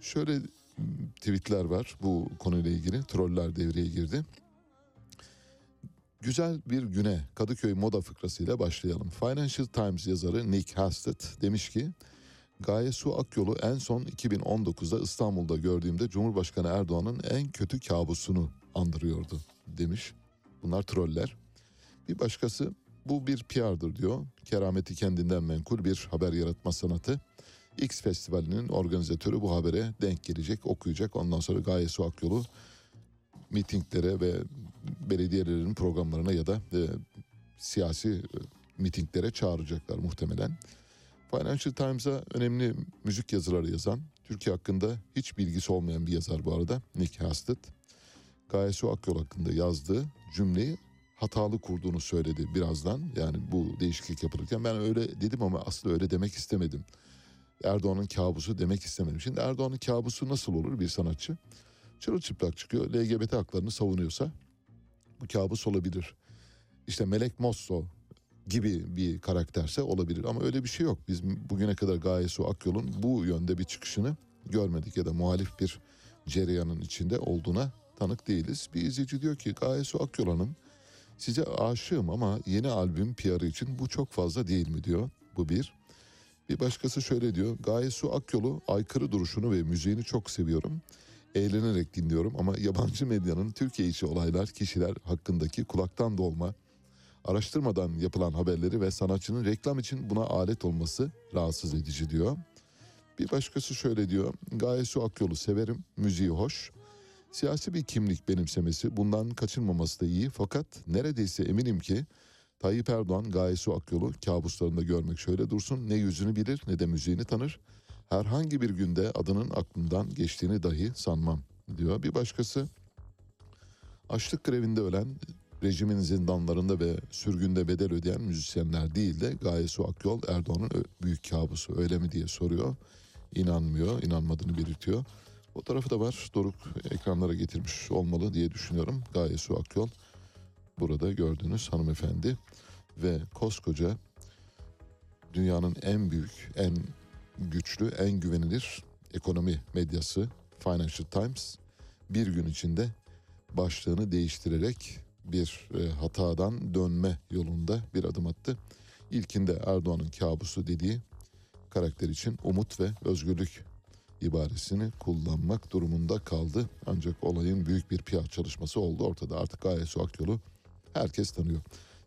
Şöyle tweetler var bu konuyla ilgili. Troller devreye girdi. Güzel bir güne Kadıköy moda fıkrasıyla başlayalım. Financial Times yazarı Nick Hastert demiş ki Gaye Su Akyol'u en son 2019'da İstanbul'da gördüğümde Cumhurbaşkanı Erdoğan'ın en kötü kabusunu andırıyordu demiş. Bunlar troller. Bir başkası bu bir PR'dır diyor. Kerameti kendinden menkul bir haber yaratma sanatı. X Festivali'nin organizatörü bu habere denk gelecek, okuyacak. Ondan sonra Gaye Su Akyol'u mitinglere ve belediyelerin programlarına ya da e, siyasi e, mitinglere çağıracaklar muhtemelen. Financial Times'a önemli müzik yazıları yazan, Türkiye hakkında hiç bilgisi olmayan bir yazar bu arada, Nick Hastert. Gaye Su Akyol hakkında yazdığı cümleyi hatalı kurduğunu söyledi birazdan. Yani bu değişiklik yapılırken ben öyle dedim ama aslında öyle demek istemedim. Erdoğan'ın kabusu demek istemedim. Şimdi Erdoğan'ın kabusu nasıl olur bir sanatçı? Çırılçıplak çıkıyor. LGBT haklarını savunuyorsa bu kabus olabilir. İşte Melek Mosso gibi bir karakterse olabilir ama öyle bir şey yok. Biz bugüne kadar Gaye Su Akyol'un bu yönde bir çıkışını görmedik ya da muhalif bir cereyanın içinde olduğuna tanık değiliz. Bir izleyici diyor ki Gaye Su Akyol Hanım size aşığım ama yeni albüm PR'ı için bu çok fazla değil mi diyor. Bu bir. Bir başkası şöyle diyor. Gaye Su Akyol'u aykırı duruşunu ve müziğini çok seviyorum. Eğlenerek dinliyorum ama yabancı medyanın Türkiye içi olaylar, kişiler hakkındaki kulaktan dolma, araştırmadan yapılan haberleri ve sanatçının reklam için buna alet olması rahatsız edici diyor. Bir başkası şöyle diyor. Gaye Su Akyol'u severim, müziği hoş. Siyasi bir kimlik benimsemesi bundan kaçınmaması da iyi fakat neredeyse eminim ki Tayyip Erdoğan Gaye Su Akyol'u kabuslarında görmek şöyle dursun ne yüzünü bilir ne de müziğini tanır. Herhangi bir günde adının aklından geçtiğini dahi sanmam diyor. Bir başkası açlık grevinde ölen rejimin zindanlarında ve sürgünde bedel ödeyen müzisyenler değil de Gaye Su Akyol Erdoğan'ın büyük kabusu öyle mi diye soruyor. İnanmıyor, inanmadığını belirtiyor. O tarafı da var. Doruk ekranlara getirmiş olmalı diye düşünüyorum. Gaye Su Akyol burada gördüğünüz hanımefendi ve koskoca dünyanın en büyük, en güçlü, en güvenilir ekonomi medyası Financial Times bir gün içinde başlığını değiştirerek bir e, hatadan dönme yolunda bir adım attı. İlkinde Erdoğan'ın kabusu dediği karakter için umut ve özgürlük ibaresini kullanmak durumunda kaldı. Ancak olayın büyük bir PR çalışması oldu ortada. Artık Gaye Akyol'u herkes tanıyor.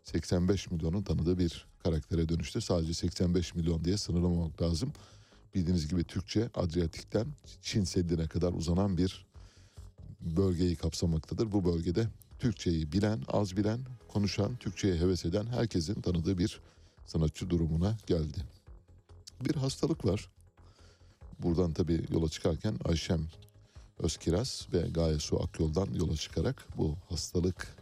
85 milyonun tanıdığı bir karaktere dönüştü. Sadece 85 milyon diye sınırlamamak lazım. Bildiğiniz gibi Türkçe Adriyatik'ten Çin Seddi'ne kadar uzanan bir bölgeyi kapsamaktadır. Bu bölgede Türkçeyi bilen, az bilen, konuşan, Türkçe'ye heves eden herkesin tanıdığı bir sanatçı durumuna geldi. Bir hastalık var. Buradan tabii yola çıkarken Ayşem Özkiraz ve Gaye Su Akyol'dan yola çıkarak bu hastalık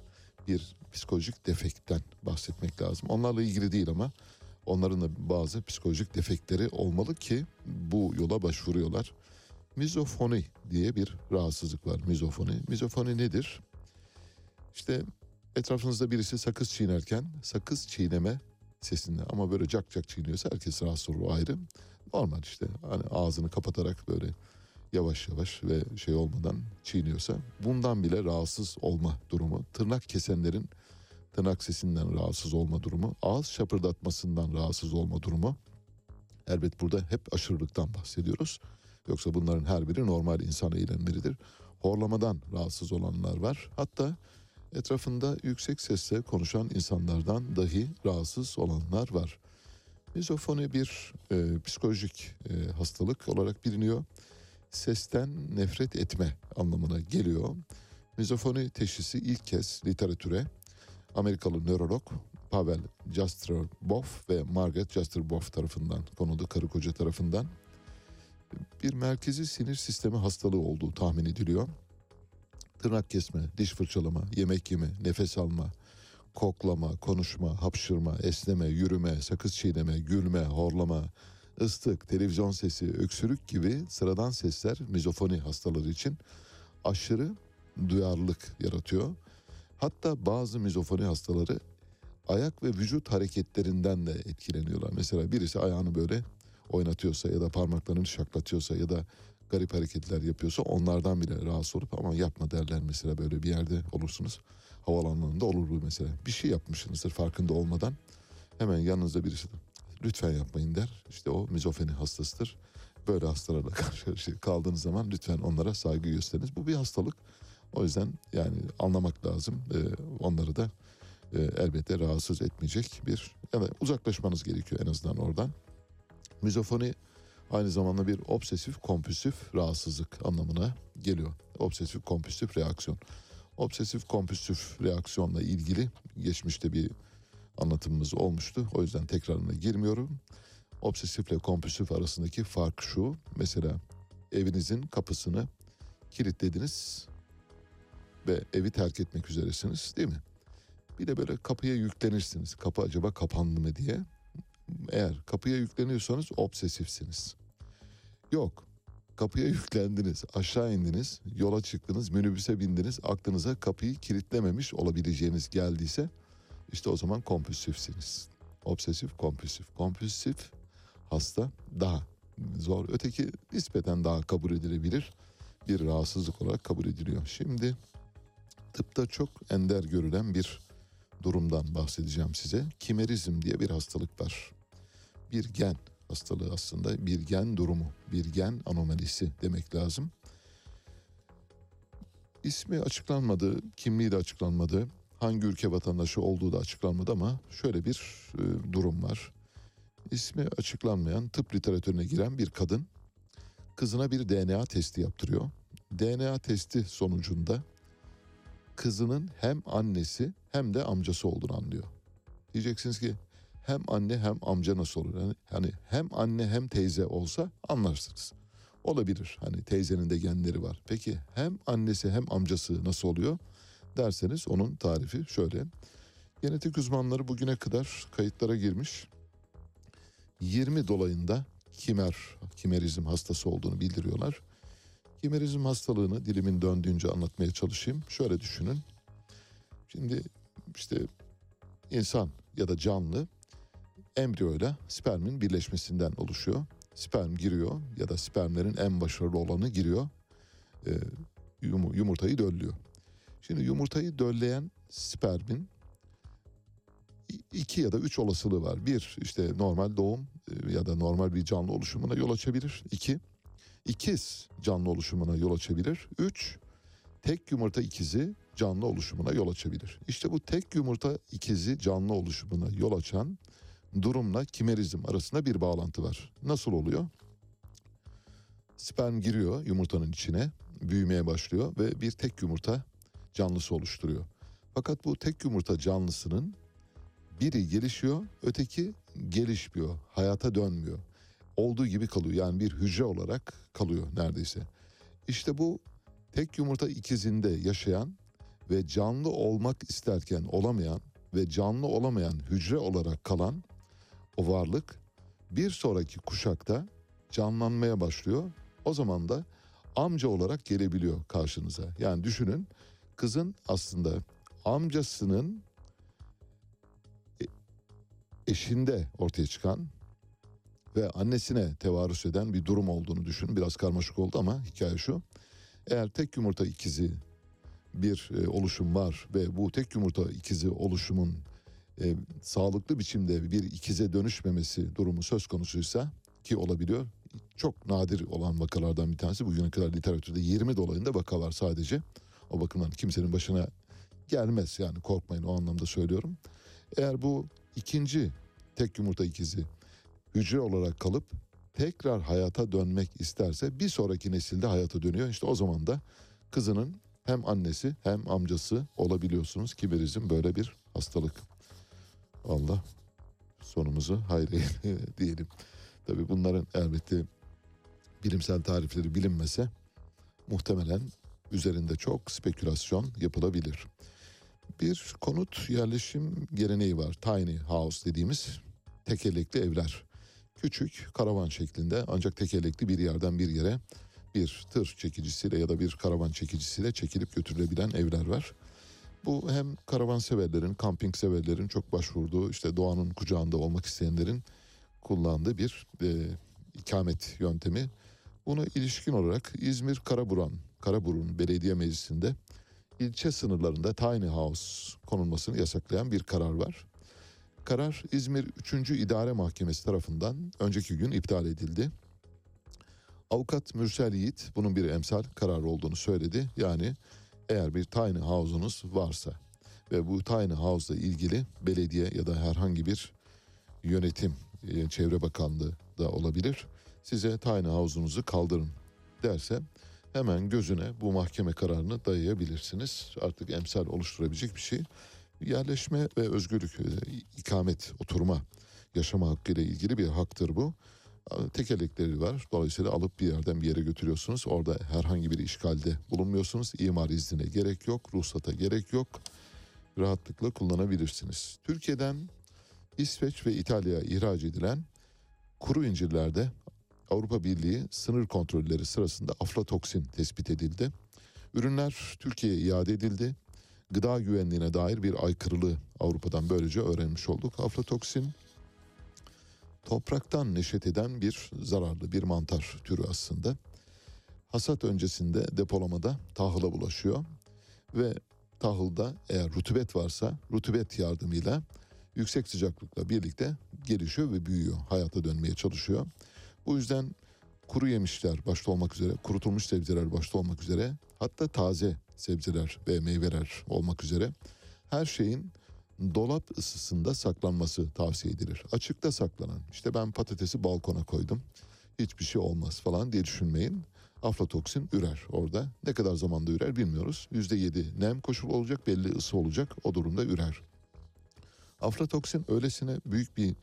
bir psikolojik defektten bahsetmek lazım. Onlarla ilgili değil ama onların da bazı psikolojik defektleri olmalı ki bu yola başvuruyorlar. Mizofoni diye bir rahatsızlık var. Mizofoni. Mizofoni nedir? İşte etrafınızda birisi sakız çiğnerken sakız çiğneme sesinde ama böyle cak cak çiğniyorsa herkes rahatsız olur ayrı. Normal işte hani ağzını kapatarak böyle yavaş yavaş ve şey olmadan çiğniyorsa bundan bile rahatsız olma durumu. Tırnak kesenlerin tırnak sesinden rahatsız olma durumu, ağız şapırdatmasından rahatsız olma durumu. Elbet burada hep aşırılıktan bahsediyoruz. Yoksa bunların her biri normal insan eylemleridir. Horlamadan rahatsız olanlar var. Hatta etrafında yüksek sesle konuşan insanlardan dahi rahatsız olanlar var. Mizofoni bir e, psikolojik e, hastalık olarak biliniyor. Sesten nefret etme anlamına geliyor. Mizofoni teşhisi ilk kez literatüre Amerikalı nörolog Pavel Jastrzebow ve Margaret Jastrzebow tarafından konuldu karı koca tarafından bir merkezi sinir sistemi hastalığı olduğu tahmin ediliyor. tırnak kesme, diş fırçalama, yemek yeme, nefes alma, koklama, konuşma, hapşırma, esneme, yürüme, sakız çiğneme, gülme, horlama, ıslık, televizyon sesi, öksürük gibi sıradan sesler mizofoni hastaları için aşırı duyarlılık yaratıyor. Hatta bazı mizofoni hastaları ayak ve vücut hareketlerinden de etkileniyorlar. Mesela birisi ayağını böyle oynatıyorsa ya da parmaklarını şaklatıyorsa ya da garip hareketler yapıyorsa onlardan bile rahatsız olup ama yapma derler mesela böyle bir yerde olursunuz. Havalanlarında olur bu mesela. Bir şey yapmışsınızdır farkında olmadan. Hemen yanınızda birisi lütfen yapmayın der. İşte o mizofeni hastasıdır. Böyle hastalarla [LAUGHS] karşı kaldığınız zaman lütfen onlara saygı gösteriniz. Bu bir hastalık. O yüzden yani anlamak lazım. Ee, onları da e, elbette rahatsız etmeyecek bir ya da uzaklaşmanız gerekiyor en azından oradan. Mizofoni aynı zamanda bir obsesif kompulsif rahatsızlık anlamına geliyor. Obsesif kompulsif reaksiyon. Obsesif kompulsif reaksiyonla ilgili geçmişte bir anlatımımız olmuştu. O yüzden tekrarına girmiyorum. Obsesifle kompulsif arasındaki fark şu. Mesela evinizin kapısını kilitlediniz ve evi terk etmek üzeresiniz değil mi? Bir de böyle kapıya yüklenirsiniz. Kapı acaba kapandı mı diye. Eğer kapıya yükleniyorsanız obsesifsiniz. Yok. Kapıya yüklendiniz, aşağı indiniz, yola çıktınız, minibüse bindiniz, aklınıza kapıyı kilitlememiş olabileceğiniz geldiyse işte o zaman kompulsifsiniz. Obsesif, kompulsif. Kompulsif hasta daha zor. Öteki nispeten daha kabul edilebilir bir rahatsızlık olarak kabul ediliyor. Şimdi tıpta çok ender görülen bir durumdan bahsedeceğim size. Kimerizm diye bir hastalık var. Bir gen hastalığı aslında bir gen durumu, bir gen anomalisi demek lazım. İsmi açıklanmadı, kimliği de açıklanmadı, hangi ülke vatandaşı olduğu da açıklanmadı ama şöyle bir e, durum var. İsmi açıklanmayan tıp literatürüne giren bir kadın kızına bir DNA testi yaptırıyor. DNA testi sonucunda kızının hem annesi hem de amcası olduğunu anlıyor. Diyeceksiniz ki hem anne hem amca nasıl olur? Yani, hani hem anne hem teyze olsa anlarsınız. Olabilir. Hani teyzenin de genleri var. Peki hem annesi hem amcası nasıl oluyor? Derseniz onun tarifi şöyle. Genetik uzmanları bugüne kadar kayıtlara girmiş. 20 dolayında kimer, kimerizm hastası olduğunu bildiriyorlar. Kimerizm hastalığını dilimin döndüğünce anlatmaya çalışayım. Şöyle düşünün. Şimdi işte insan ya da canlı embriyoyla spermin birleşmesinden oluşuyor. Sperm giriyor ya da spermlerin en başarılı olanı giriyor. E, yum- yumurtayı döllüyor. Şimdi yumurtayı dölleyen spermin iki ya da üç olasılığı var. Bir işte normal doğum e, ya da normal bir canlı oluşumuna yol açabilir. İki ikiz canlı oluşumuna yol açabilir. Üç tek yumurta ikizi canlı oluşumuna yol açabilir. İşte bu tek yumurta ikizi canlı oluşumuna yol açan durumla kimerizm arasında bir bağlantı var. Nasıl oluyor? Sperm giriyor yumurtanın içine, büyümeye başlıyor ve bir tek yumurta canlısı oluşturuyor. Fakat bu tek yumurta canlısının biri gelişiyor, öteki gelişmiyor, hayata dönmüyor. Olduğu gibi kalıyor. Yani bir hücre olarak kalıyor neredeyse. İşte bu tek yumurta ikizinde yaşayan ve canlı olmak isterken olamayan ve canlı olamayan hücre olarak kalan o varlık bir sonraki kuşakta canlanmaya başlıyor. O zaman da amca olarak gelebiliyor karşınıza. Yani düşünün kızın aslında amcasının e- eşinde ortaya çıkan ve annesine tevarüs eden bir durum olduğunu düşünün. Biraz karmaşık oldu ama hikaye şu. Eğer tek yumurta ikizi bir e, oluşum var ve bu tek yumurta ikizi oluşumun e, sağlıklı biçimde bir ikize dönüşmemesi durumu söz konusuysa ki olabiliyor. Çok nadir olan vakalardan bir tanesi. Bugüne kadar literatürde 20 dolayında vaka var sadece. O bakımdan kimsenin başına gelmez yani korkmayın o anlamda söylüyorum. Eğer bu ikinci tek yumurta ikizi hücre olarak kalıp tekrar hayata dönmek isterse bir sonraki nesilde hayata dönüyor. İşte o zaman da kızının hem annesi hem amcası olabiliyorsunuz. Kiberizm böyle bir hastalık. Allah sonumuzu hayır [LAUGHS] diyelim. Tabii bunların elbette bilimsel tarifleri bilinmese muhtemelen üzerinde çok spekülasyon yapılabilir. Bir konut yerleşim geleneği var. Tiny house dediğimiz tekerlekli evler. Küçük karavan şeklinde ancak tekerlekli bir yerden bir yere bir tır çekicisiyle ya da bir karavan çekicisiyle çekilip götürülebilen evler var. Bu hem karavan severlerin, kamping severlerin çok başvurduğu, işte doğanın kucağında olmak isteyenlerin kullandığı bir e, ikamet yöntemi. Buna ilişkin olarak İzmir Karaburan, Karaburun Belediye Meclisi'nde ilçe sınırlarında tiny house konulmasını yasaklayan bir karar var. Karar İzmir 3. İdare Mahkemesi tarafından önceki gün iptal edildi. Avukat Mürsel Yiğit bunun bir emsal karar olduğunu söyledi. Yani eğer bir tiny house'unuz varsa ve bu tiny house ile ilgili belediye ya da herhangi bir yönetim, e, Çevre Bakanlığı da olabilir. Size tiny house'unuzu kaldırın derse hemen gözüne bu mahkeme kararını dayayabilirsiniz. Artık emsal oluşturabilecek bir şey. Yerleşme ve özgürlük, e, ikamet, oturma, yaşama hakkı ile ilgili bir haktır bu. Tekerlekleri var. Dolayısıyla alıp bir yerden bir yere götürüyorsunuz. Orada herhangi bir işgalde bulunmuyorsunuz. İmar iznine gerek yok, ruhsata gerek yok. Rahatlıkla kullanabilirsiniz. Türkiye'den İsveç ve İtalya'ya ihraç edilen kuru incirlerde Avrupa Birliği sınır kontrolleri sırasında aflatoksin tespit edildi. Ürünler Türkiye'ye iade edildi. Gıda güvenliğine dair bir aykırılığı Avrupa'dan böylece öğrenmiş olduk. Aflatoksin topraktan neşet eden bir zararlı bir mantar türü aslında. Hasat öncesinde depolamada tahıla bulaşıyor ve tahılda eğer rutubet varsa rutubet yardımıyla yüksek sıcaklıkla birlikte gelişiyor ve büyüyor. Hayata dönmeye çalışıyor. Bu yüzden kuru yemişler başta olmak üzere, kurutulmuş sebzeler başta olmak üzere, hatta taze sebzeler ve meyveler olmak üzere her şeyin dolap ısısında saklanması tavsiye edilir. Açıkta saklanan, işte ben patatesi balkona koydum, hiçbir şey olmaz falan diye düşünmeyin. Aflatoksin ürer orada. Ne kadar zamanda ürer bilmiyoruz. %7 nem koşulu olacak, belli ısı olacak. O durumda ürer. Aflatoksin öylesine büyük bir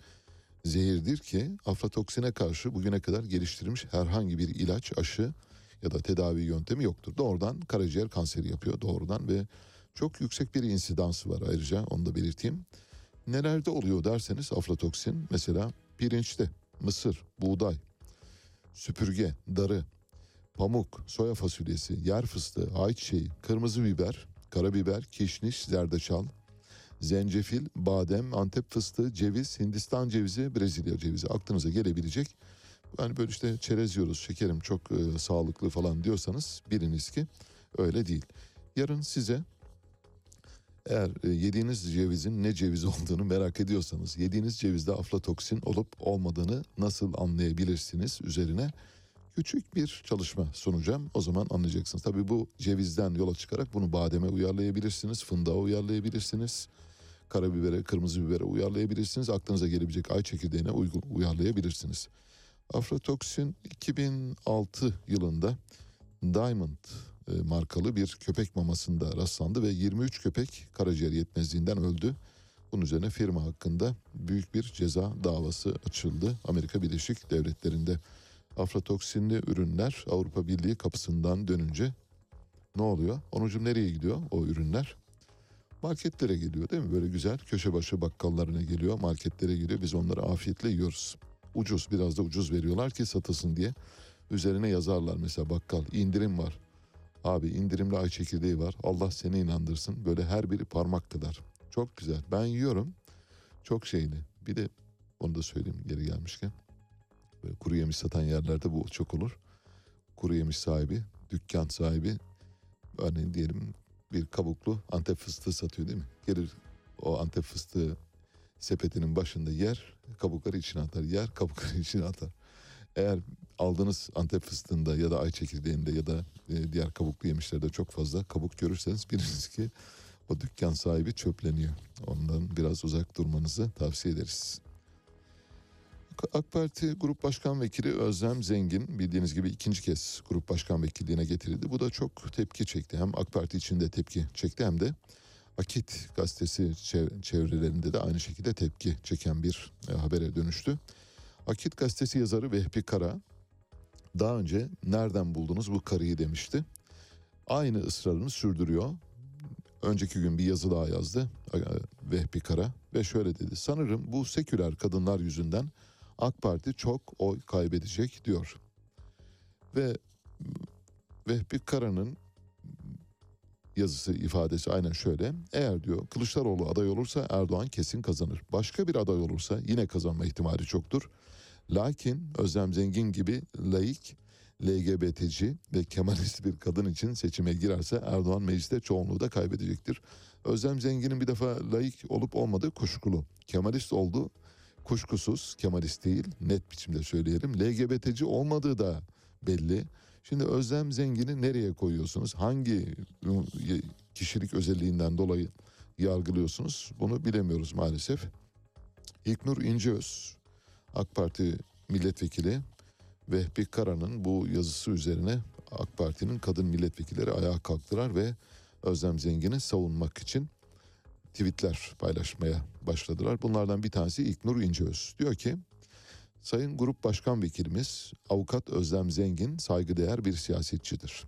zehirdir ki aflatoksine karşı bugüne kadar geliştirilmiş herhangi bir ilaç, aşı ya da tedavi yöntemi yoktur. Doğrudan karaciğer kanseri yapıyor doğrudan ve çok yüksek bir insidansı var ayrıca onu da belirteyim. Nelerde oluyor derseniz aflatoksin mesela pirinçte, mısır, buğday, süpürge, darı, pamuk, soya fasulyesi, yer fıstığı, ayçiçeği, kırmızı biber, karabiber, kişniş, zerdeçal, zencefil, badem, antep fıstığı, ceviz, hindistan cevizi, Brezilya cevizi aklınıza gelebilecek. Yani böyle işte çerez yiyoruz şekerim çok e, sağlıklı falan diyorsanız biliniz ki öyle değil. Yarın size eğer e, yediğiniz cevizin ne ceviz [LAUGHS] olduğunu merak ediyorsanız yediğiniz cevizde aflatoksin olup olmadığını nasıl anlayabilirsiniz üzerine küçük bir çalışma sunacağım. O zaman anlayacaksınız. Tabii bu cevizden yola çıkarak bunu bademe uyarlayabilirsiniz, fındığa uyarlayabilirsiniz, karabibere, kırmızı bibere uyarlayabilirsiniz. Aklınıza gelebilecek ay çekirdeğine uygun uyarlayabilirsiniz. Aflatoksin 2006 yılında Diamond e, markalı bir köpek mamasında rastlandı ve 23 köpek karaciğer yetmezliğinden öldü. Bunun üzerine firma hakkında büyük bir ceza davası açıldı Amerika Birleşik Devletleri'nde. Aflatoksinli ürünler Avrupa Birliği kapısından dönünce ne oluyor? Onucum nereye gidiyor o ürünler? Marketlere geliyor değil mi? Böyle güzel köşe başı bakkallarına geliyor, marketlere geliyor. Biz onları afiyetle yiyoruz. Ucuz, biraz da ucuz veriyorlar ki satılsın diye. Üzerine yazarlar mesela bakkal indirim var. Abi indirimli ay çekirdeği var. Allah seni inandırsın. Böyle her biri parmak kadar. Çok güzel. Ben yiyorum. Çok şeyini. Bir de onu da söyleyeyim geri gelmişken. Böyle kuru yemiş satan yerlerde bu çok olur. Kuru yemiş sahibi, dükkan sahibi örneğin diyelim bir kabuklu antep fıstığı satıyor değil mi? Gelir o antep fıstığı sepetinin başında yer, kabukları içine atar. Yer, kabukları [LAUGHS] içine atar. Eğer aldığınız antep fıstığında ya da ay çekirdeğinde ya da e, diğer kabuklu yemişlerde çok fazla kabuk görürseniz biliniz ki o dükkan sahibi çöpleniyor. Ondan biraz uzak durmanızı tavsiye ederiz. AK Parti Grup Başkan Vekili Özlem Zengin bildiğiniz gibi ikinci kez Grup Başkan Vekilliğine getirildi. Bu da çok tepki çekti. Hem AK Parti içinde tepki çekti hem de Akit gazetesi çevrelerinde de aynı şekilde tepki çeken bir e, habere dönüştü. Akit gazetesi yazarı Vehbi Kara daha önce nereden buldunuz bu karıyı demişti. aynı ısrarını sürdürüyor. Önceki gün bir yazı daha yazdı e, Vehbi Kara ve şöyle dedi. Sanırım bu seküler kadınlar yüzünden AK Parti çok oy kaybedecek diyor. Ve Vehbi Kara'nın yazısı ifadesi aynen şöyle. Eğer diyor Kılıçdaroğlu aday olursa Erdoğan kesin kazanır. Başka bir aday olursa yine kazanma ihtimali çoktur. Lakin Özlem Zengin gibi laik, LGBT'ci ve Kemalist bir kadın için seçime girerse Erdoğan mecliste çoğunluğu da kaybedecektir. Özlem Zengin'in bir defa laik olup olmadığı kuşkulu. Kemalist oldu kuşkusuz Kemalist değil net biçimde söyleyelim. LGBT'ci olmadığı da belli. Şimdi Özlem Zengin'i nereye koyuyorsunuz? Hangi kişilik özelliğinden dolayı yargılıyorsunuz? Bunu bilemiyoruz maalesef. İlknur İnceöz, AK Parti milletvekili Vehbi Kara'nın bu yazısı üzerine AK Parti'nin kadın milletvekilleri ayağa kalktılar ve Özlem Zengin'i savunmak için tweetler paylaşmaya başladılar. Bunlardan bir tanesi İlknur İnceöz. Diyor ki Sayın Grup Başkan Vekilimiz Avukat Özlem Zengin saygıdeğer bir siyasetçidir.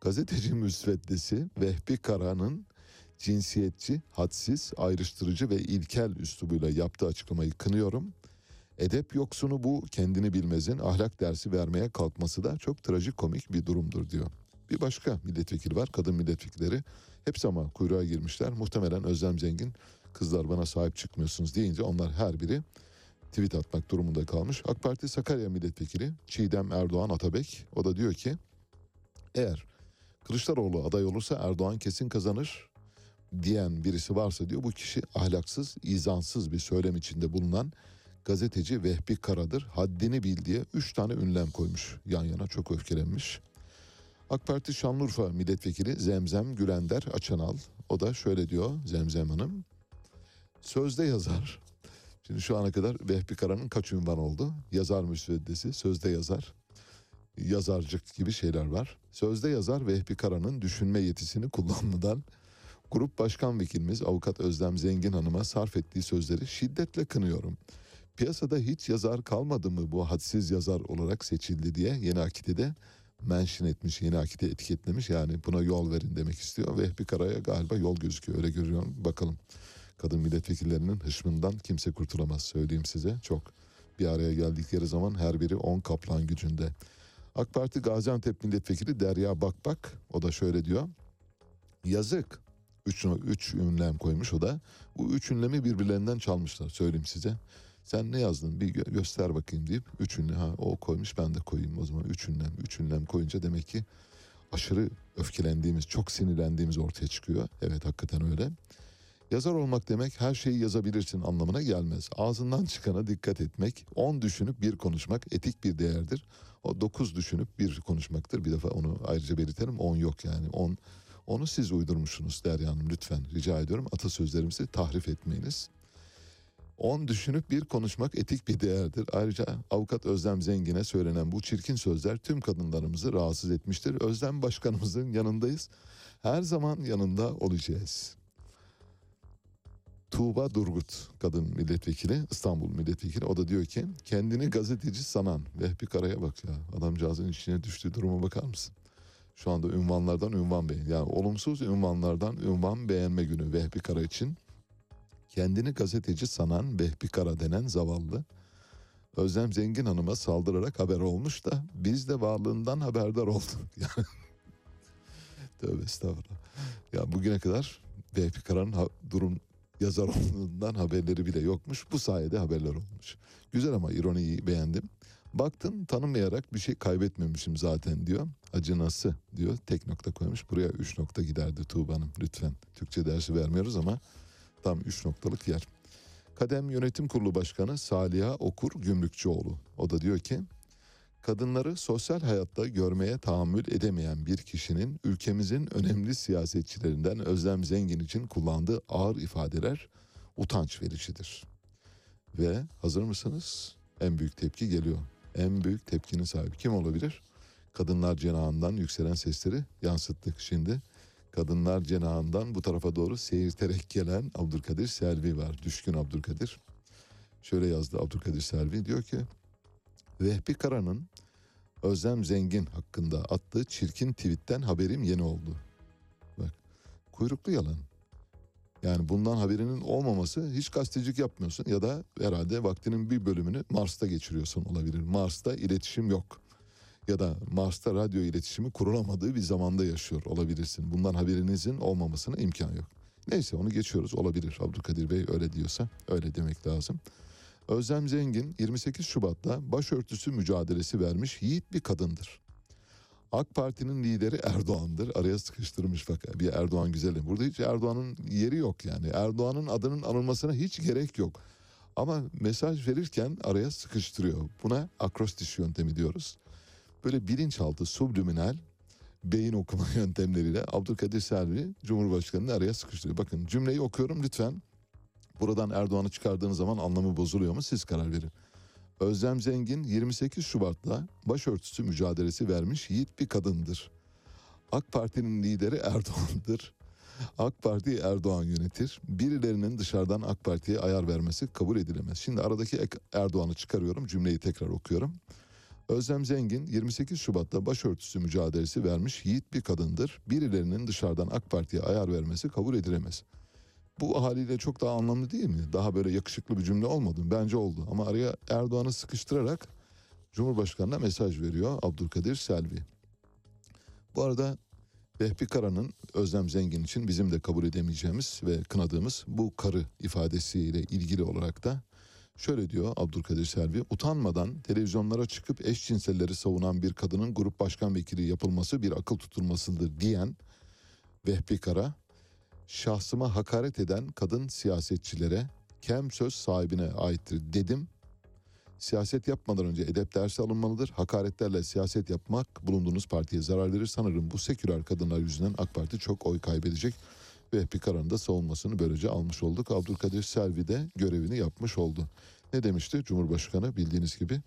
Gazeteci müsveddesi Vehbi Kara'nın cinsiyetçi, hadsiz, ayrıştırıcı ve ilkel üslubuyla yaptığı açıklamayı kınıyorum. Edep yoksunu bu kendini bilmezin ahlak dersi vermeye kalkması da çok trajikomik bir durumdur diyor. Bir başka milletvekili var kadın milletvekilleri. Hepsi ama kuyruğa girmişler. Muhtemelen Özlem Zengin kızlar bana sahip çıkmıyorsunuz deyince onlar her biri tweet atmak durumunda kalmış. AK Parti Sakarya milletvekili Çiğdem Erdoğan Atabek o da diyor ki eğer Kılıçdaroğlu aday olursa Erdoğan kesin kazanır diyen birisi varsa diyor bu kişi ahlaksız, izansız bir söylem içinde bulunan gazeteci Vehbi Kara'dır. Haddini bil diye üç tane ünlem koymuş yan yana çok öfkelenmiş. AK Parti Şanlıurfa milletvekili Zemzem Gülender Açanal o da şöyle diyor Zemzem Hanım. Sözde yazar. Şimdi şu ana kadar Vehbi Kara'nın kaç ünvan oldu? Yazar müsveddesi, sözde yazar, yazarcık gibi şeyler var. Sözde yazar Vehbi Kara'nın düşünme yetisini kullanmadan Grup Başkan Vekilimiz Avukat Özlem Zengin Hanım'a sarf ettiği sözleri şiddetle kınıyorum. Piyasada hiç yazar kalmadı mı bu hadsiz yazar olarak seçildi diye Yeni Akit'e mention etmiş, Yeni Akit'e etiketlemiş. Yani buna yol verin demek istiyor. Vehbi Kara'ya galiba yol gözüküyor öyle görüyorum. Bakalım kadın milletvekillerinin hışmından kimse kurtulamaz söyleyeyim size. Çok bir araya geldikleri zaman her biri 10 kaplan gücünde. AK Parti Gaziantep milletvekili Derya Bakbak o da şöyle diyor. Yazık. Üç, üç ünlem koymuş o da. Bu üç ünlemi birbirlerinden çalmışlar söyleyeyim size. Sen ne yazdın bir gö- göster bakayım deyip üç ünlem ha o koymuş ben de koyayım o zaman üç ünlem. Üç ünlem koyunca demek ki aşırı öfkelendiğimiz çok sinirlendiğimiz ortaya çıkıyor. Evet hakikaten öyle. Yazar olmak demek her şeyi yazabilirsin anlamına gelmez. Ağzından çıkana dikkat etmek, on düşünüp bir konuşmak etik bir değerdir. O dokuz düşünüp bir konuşmaktır. Bir defa onu ayrıca belirtelim. On yok yani. On, onu siz uydurmuşsunuz Derya Hanım lütfen rica ediyorum. Atasözlerimizi tahrif etmeyiniz. On düşünüp bir konuşmak etik bir değerdir. Ayrıca avukat Özlem Zengin'e söylenen bu çirkin sözler tüm kadınlarımızı rahatsız etmiştir. Özlem Başkanımızın yanındayız. Her zaman yanında olacağız. Tuğba Durgut kadın milletvekili İstanbul milletvekili o da diyor ki kendini gazeteci sanan Vehbi Kara'ya bak ya adamcağızın içine düştüğü duruma bakar mısın? Şu anda ünvanlardan ünvan beğen yani olumsuz ünvanlardan ünvan beğenme günü Vehbi Kara için kendini gazeteci sanan Vehbi Kara denen zavallı Özlem Zengin Hanım'a saldırarak haber olmuş da biz de varlığından haberdar olduk. [LAUGHS] Yani tövbe estağfurullah. Ya bugüne kadar Vehbi Kara'nın durum yazar olduğundan haberleri bile yokmuş. Bu sayede haberler olmuş. Güzel ama ironiyi beğendim. Baktın tanımayarak bir şey kaybetmemişim zaten diyor. Acınası diyor. Tek nokta koymuş. Buraya üç nokta giderdi Tuğba'nın lütfen. Türkçe dersi vermiyoruz ama tam üç noktalık yer. Kadem Yönetim Kurulu Başkanı Saliha Okur Gümrükçüoğlu. O da diyor ki kadınları sosyal hayatta görmeye tahammül edemeyen bir kişinin ülkemizin önemli siyasetçilerinden Özlem Zengin için kullandığı ağır ifadeler utanç vericidir. Ve hazır mısınız? En büyük tepki geliyor. En büyük tepkinin sahibi kim olabilir? Kadınlar cenahından yükselen sesleri yansıttık şimdi. Kadınlar cenahından bu tarafa doğru seyirterek gelen Abdülkadir Selvi var. Düşkün Abdülkadir. Şöyle yazdı Abdülkadir Selvi diyor ki Vehbi Kara'nın Özlem Zengin hakkında attığı çirkin tweetten haberim yeni oldu. Bak kuyruklu yalan. Yani bundan haberinin olmaması hiç gazetecilik yapmıyorsun ya da herhalde vaktinin bir bölümünü Mars'ta geçiriyorsun olabilir. Mars'ta iletişim yok. Ya da Mars'ta radyo iletişimi kurulamadığı bir zamanda yaşıyor olabilirsin. Bundan haberinizin olmamasına imkan yok. Neyse onu geçiyoruz olabilir. Abdülkadir Bey öyle diyorsa öyle demek lazım. Özlem Zengin 28 Şubat'ta başörtüsü mücadelesi vermiş yiğit bir kadındır. AK Parti'nin lideri Erdoğan'dır. Araya sıkıştırmış bak bir Erdoğan güzelim. Burada hiç Erdoğan'ın yeri yok yani. Erdoğan'ın adının anılmasına hiç gerek yok. Ama mesaj verirken araya sıkıştırıyor. Buna akrostiş yöntemi diyoruz. Böyle bilinçaltı, subliminal beyin okuma [LAUGHS] yöntemleriyle Abdülkadir Selvi Cumhurbaşkanı'nı araya sıkıştırıyor. Bakın cümleyi okuyorum lütfen. Buradan Erdoğan'ı çıkardığınız zaman anlamı bozuluyor mu siz karar verin. Özlem Zengin 28 Şubat'ta başörtüsü mücadelesi vermiş yiğit bir kadındır. AK Parti'nin lideri Erdoğan'dır. AK Parti Erdoğan yönetir. Birilerinin dışarıdan AK Parti'ye ayar vermesi kabul edilemez. Şimdi aradaki Erdoğan'ı çıkarıyorum cümleyi tekrar okuyorum. Özlem Zengin 28 Şubat'ta başörtüsü mücadelesi vermiş yiğit bir kadındır. Birilerinin dışarıdan AK Parti'ye ayar vermesi kabul edilemez. Bu haliyle çok daha anlamlı değil mi? Daha böyle yakışıklı bir cümle olmadı mı? Bence oldu. Ama araya Erdoğan'ı sıkıştırarak Cumhurbaşkanı'na mesaj veriyor Abdülkadir Selvi. Bu arada Vehbi Kara'nın Özlem Zengin için bizim de kabul edemeyeceğimiz ve kınadığımız bu karı ifadesiyle ilgili olarak da şöyle diyor Abdülkadir Selvi. Utanmadan televizyonlara çıkıp eşcinselleri savunan bir kadının grup başkan vekili yapılması bir akıl tutulmasıdır diyen Vehbi Kara şahsıma hakaret eden kadın siyasetçilere kem söz sahibine aittir dedim. Siyaset yapmadan önce edep dersi alınmalıdır. Hakaretlerle siyaset yapmak bulunduğunuz partiye zarar verir. Sanırım bu seküler kadınlar yüzünden AK Parti çok oy kaybedecek. Ve Pikara'nın da savunmasını böylece almış olduk. Abdülkadir Selvi de görevini yapmış oldu. Ne demişti Cumhurbaşkanı bildiğiniz gibi?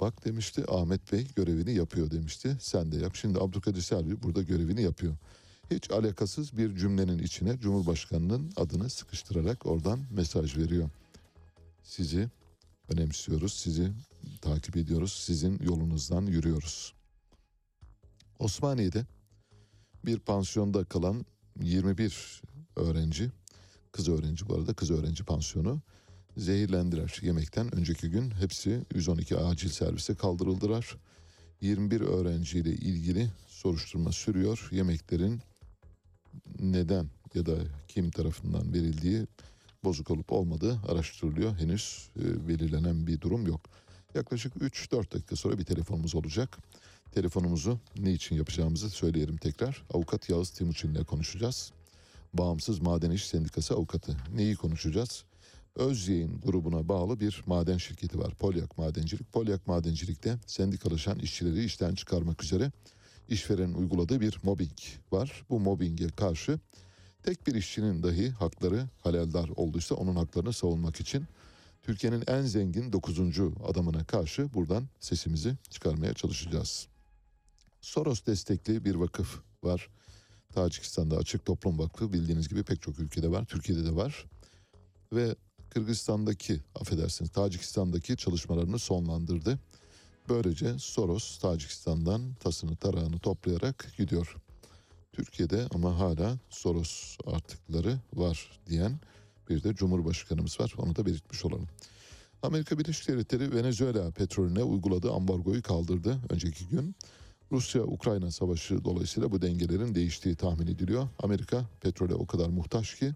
Bak demişti Ahmet Bey görevini yapıyor demişti. Sen de yap. Şimdi Abdülkadir Selvi burada görevini yapıyor hiç alakasız bir cümlenin içine Cumhurbaşkanı'nın adını sıkıştırarak oradan mesaj veriyor. Sizi önemsiyoruz, sizi takip ediyoruz, sizin yolunuzdan yürüyoruz. Osmaniye'de bir pansiyonda kalan 21 öğrenci, kız öğrenci bu arada kız öğrenci pansiyonu zehirlendiler yemekten. Önceki gün hepsi 112 acil servise kaldırıldılar. 21 öğrenciyle ilgili soruşturma sürüyor. Yemeklerin neden ya da kim tarafından verildiği bozuk olup olmadığı araştırılıyor. Henüz e, belirlenen bir durum yok. Yaklaşık 3-4 dakika sonra bir telefonumuz olacak. Telefonumuzu ne için yapacağımızı söyleyelim tekrar. Avukat Yağız Timuçin ile konuşacağız. Bağımsız Maden İş Sendikası avukatı. Neyi konuşacağız? Özyeğin grubuna bağlı bir maden şirketi var. Polyak Madencilik. Polyak Madencilik'te sendikalaşan işçileri işten çıkarmak üzere işverenin uyguladığı bir mobbing var. Bu mobbinge karşı tek bir işçinin dahi hakları haleldar olduysa onun haklarını savunmak için Türkiye'nin en zengin 9. adamına karşı buradan sesimizi çıkarmaya çalışacağız. Soros destekli bir vakıf var. Tacikistan'da Açık Toplum Vakfı bildiğiniz gibi pek çok ülkede var. Türkiye'de de var. Ve Kırgızistan'daki affedersiniz Tacikistan'daki çalışmalarını sonlandırdı. Böylece Soros Tacikistan'dan tasını tarağını toplayarak gidiyor. Türkiye'de ama hala Soros artıkları var diyen bir de Cumhurbaşkanımız var. Onu da belirtmiş olalım. Amerika Birleşik Devletleri Venezuela petrolüne uyguladığı ambargoyu kaldırdı önceki gün. Rusya-Ukrayna savaşı dolayısıyla bu dengelerin değiştiği tahmin ediliyor. Amerika petrole o kadar muhtaç ki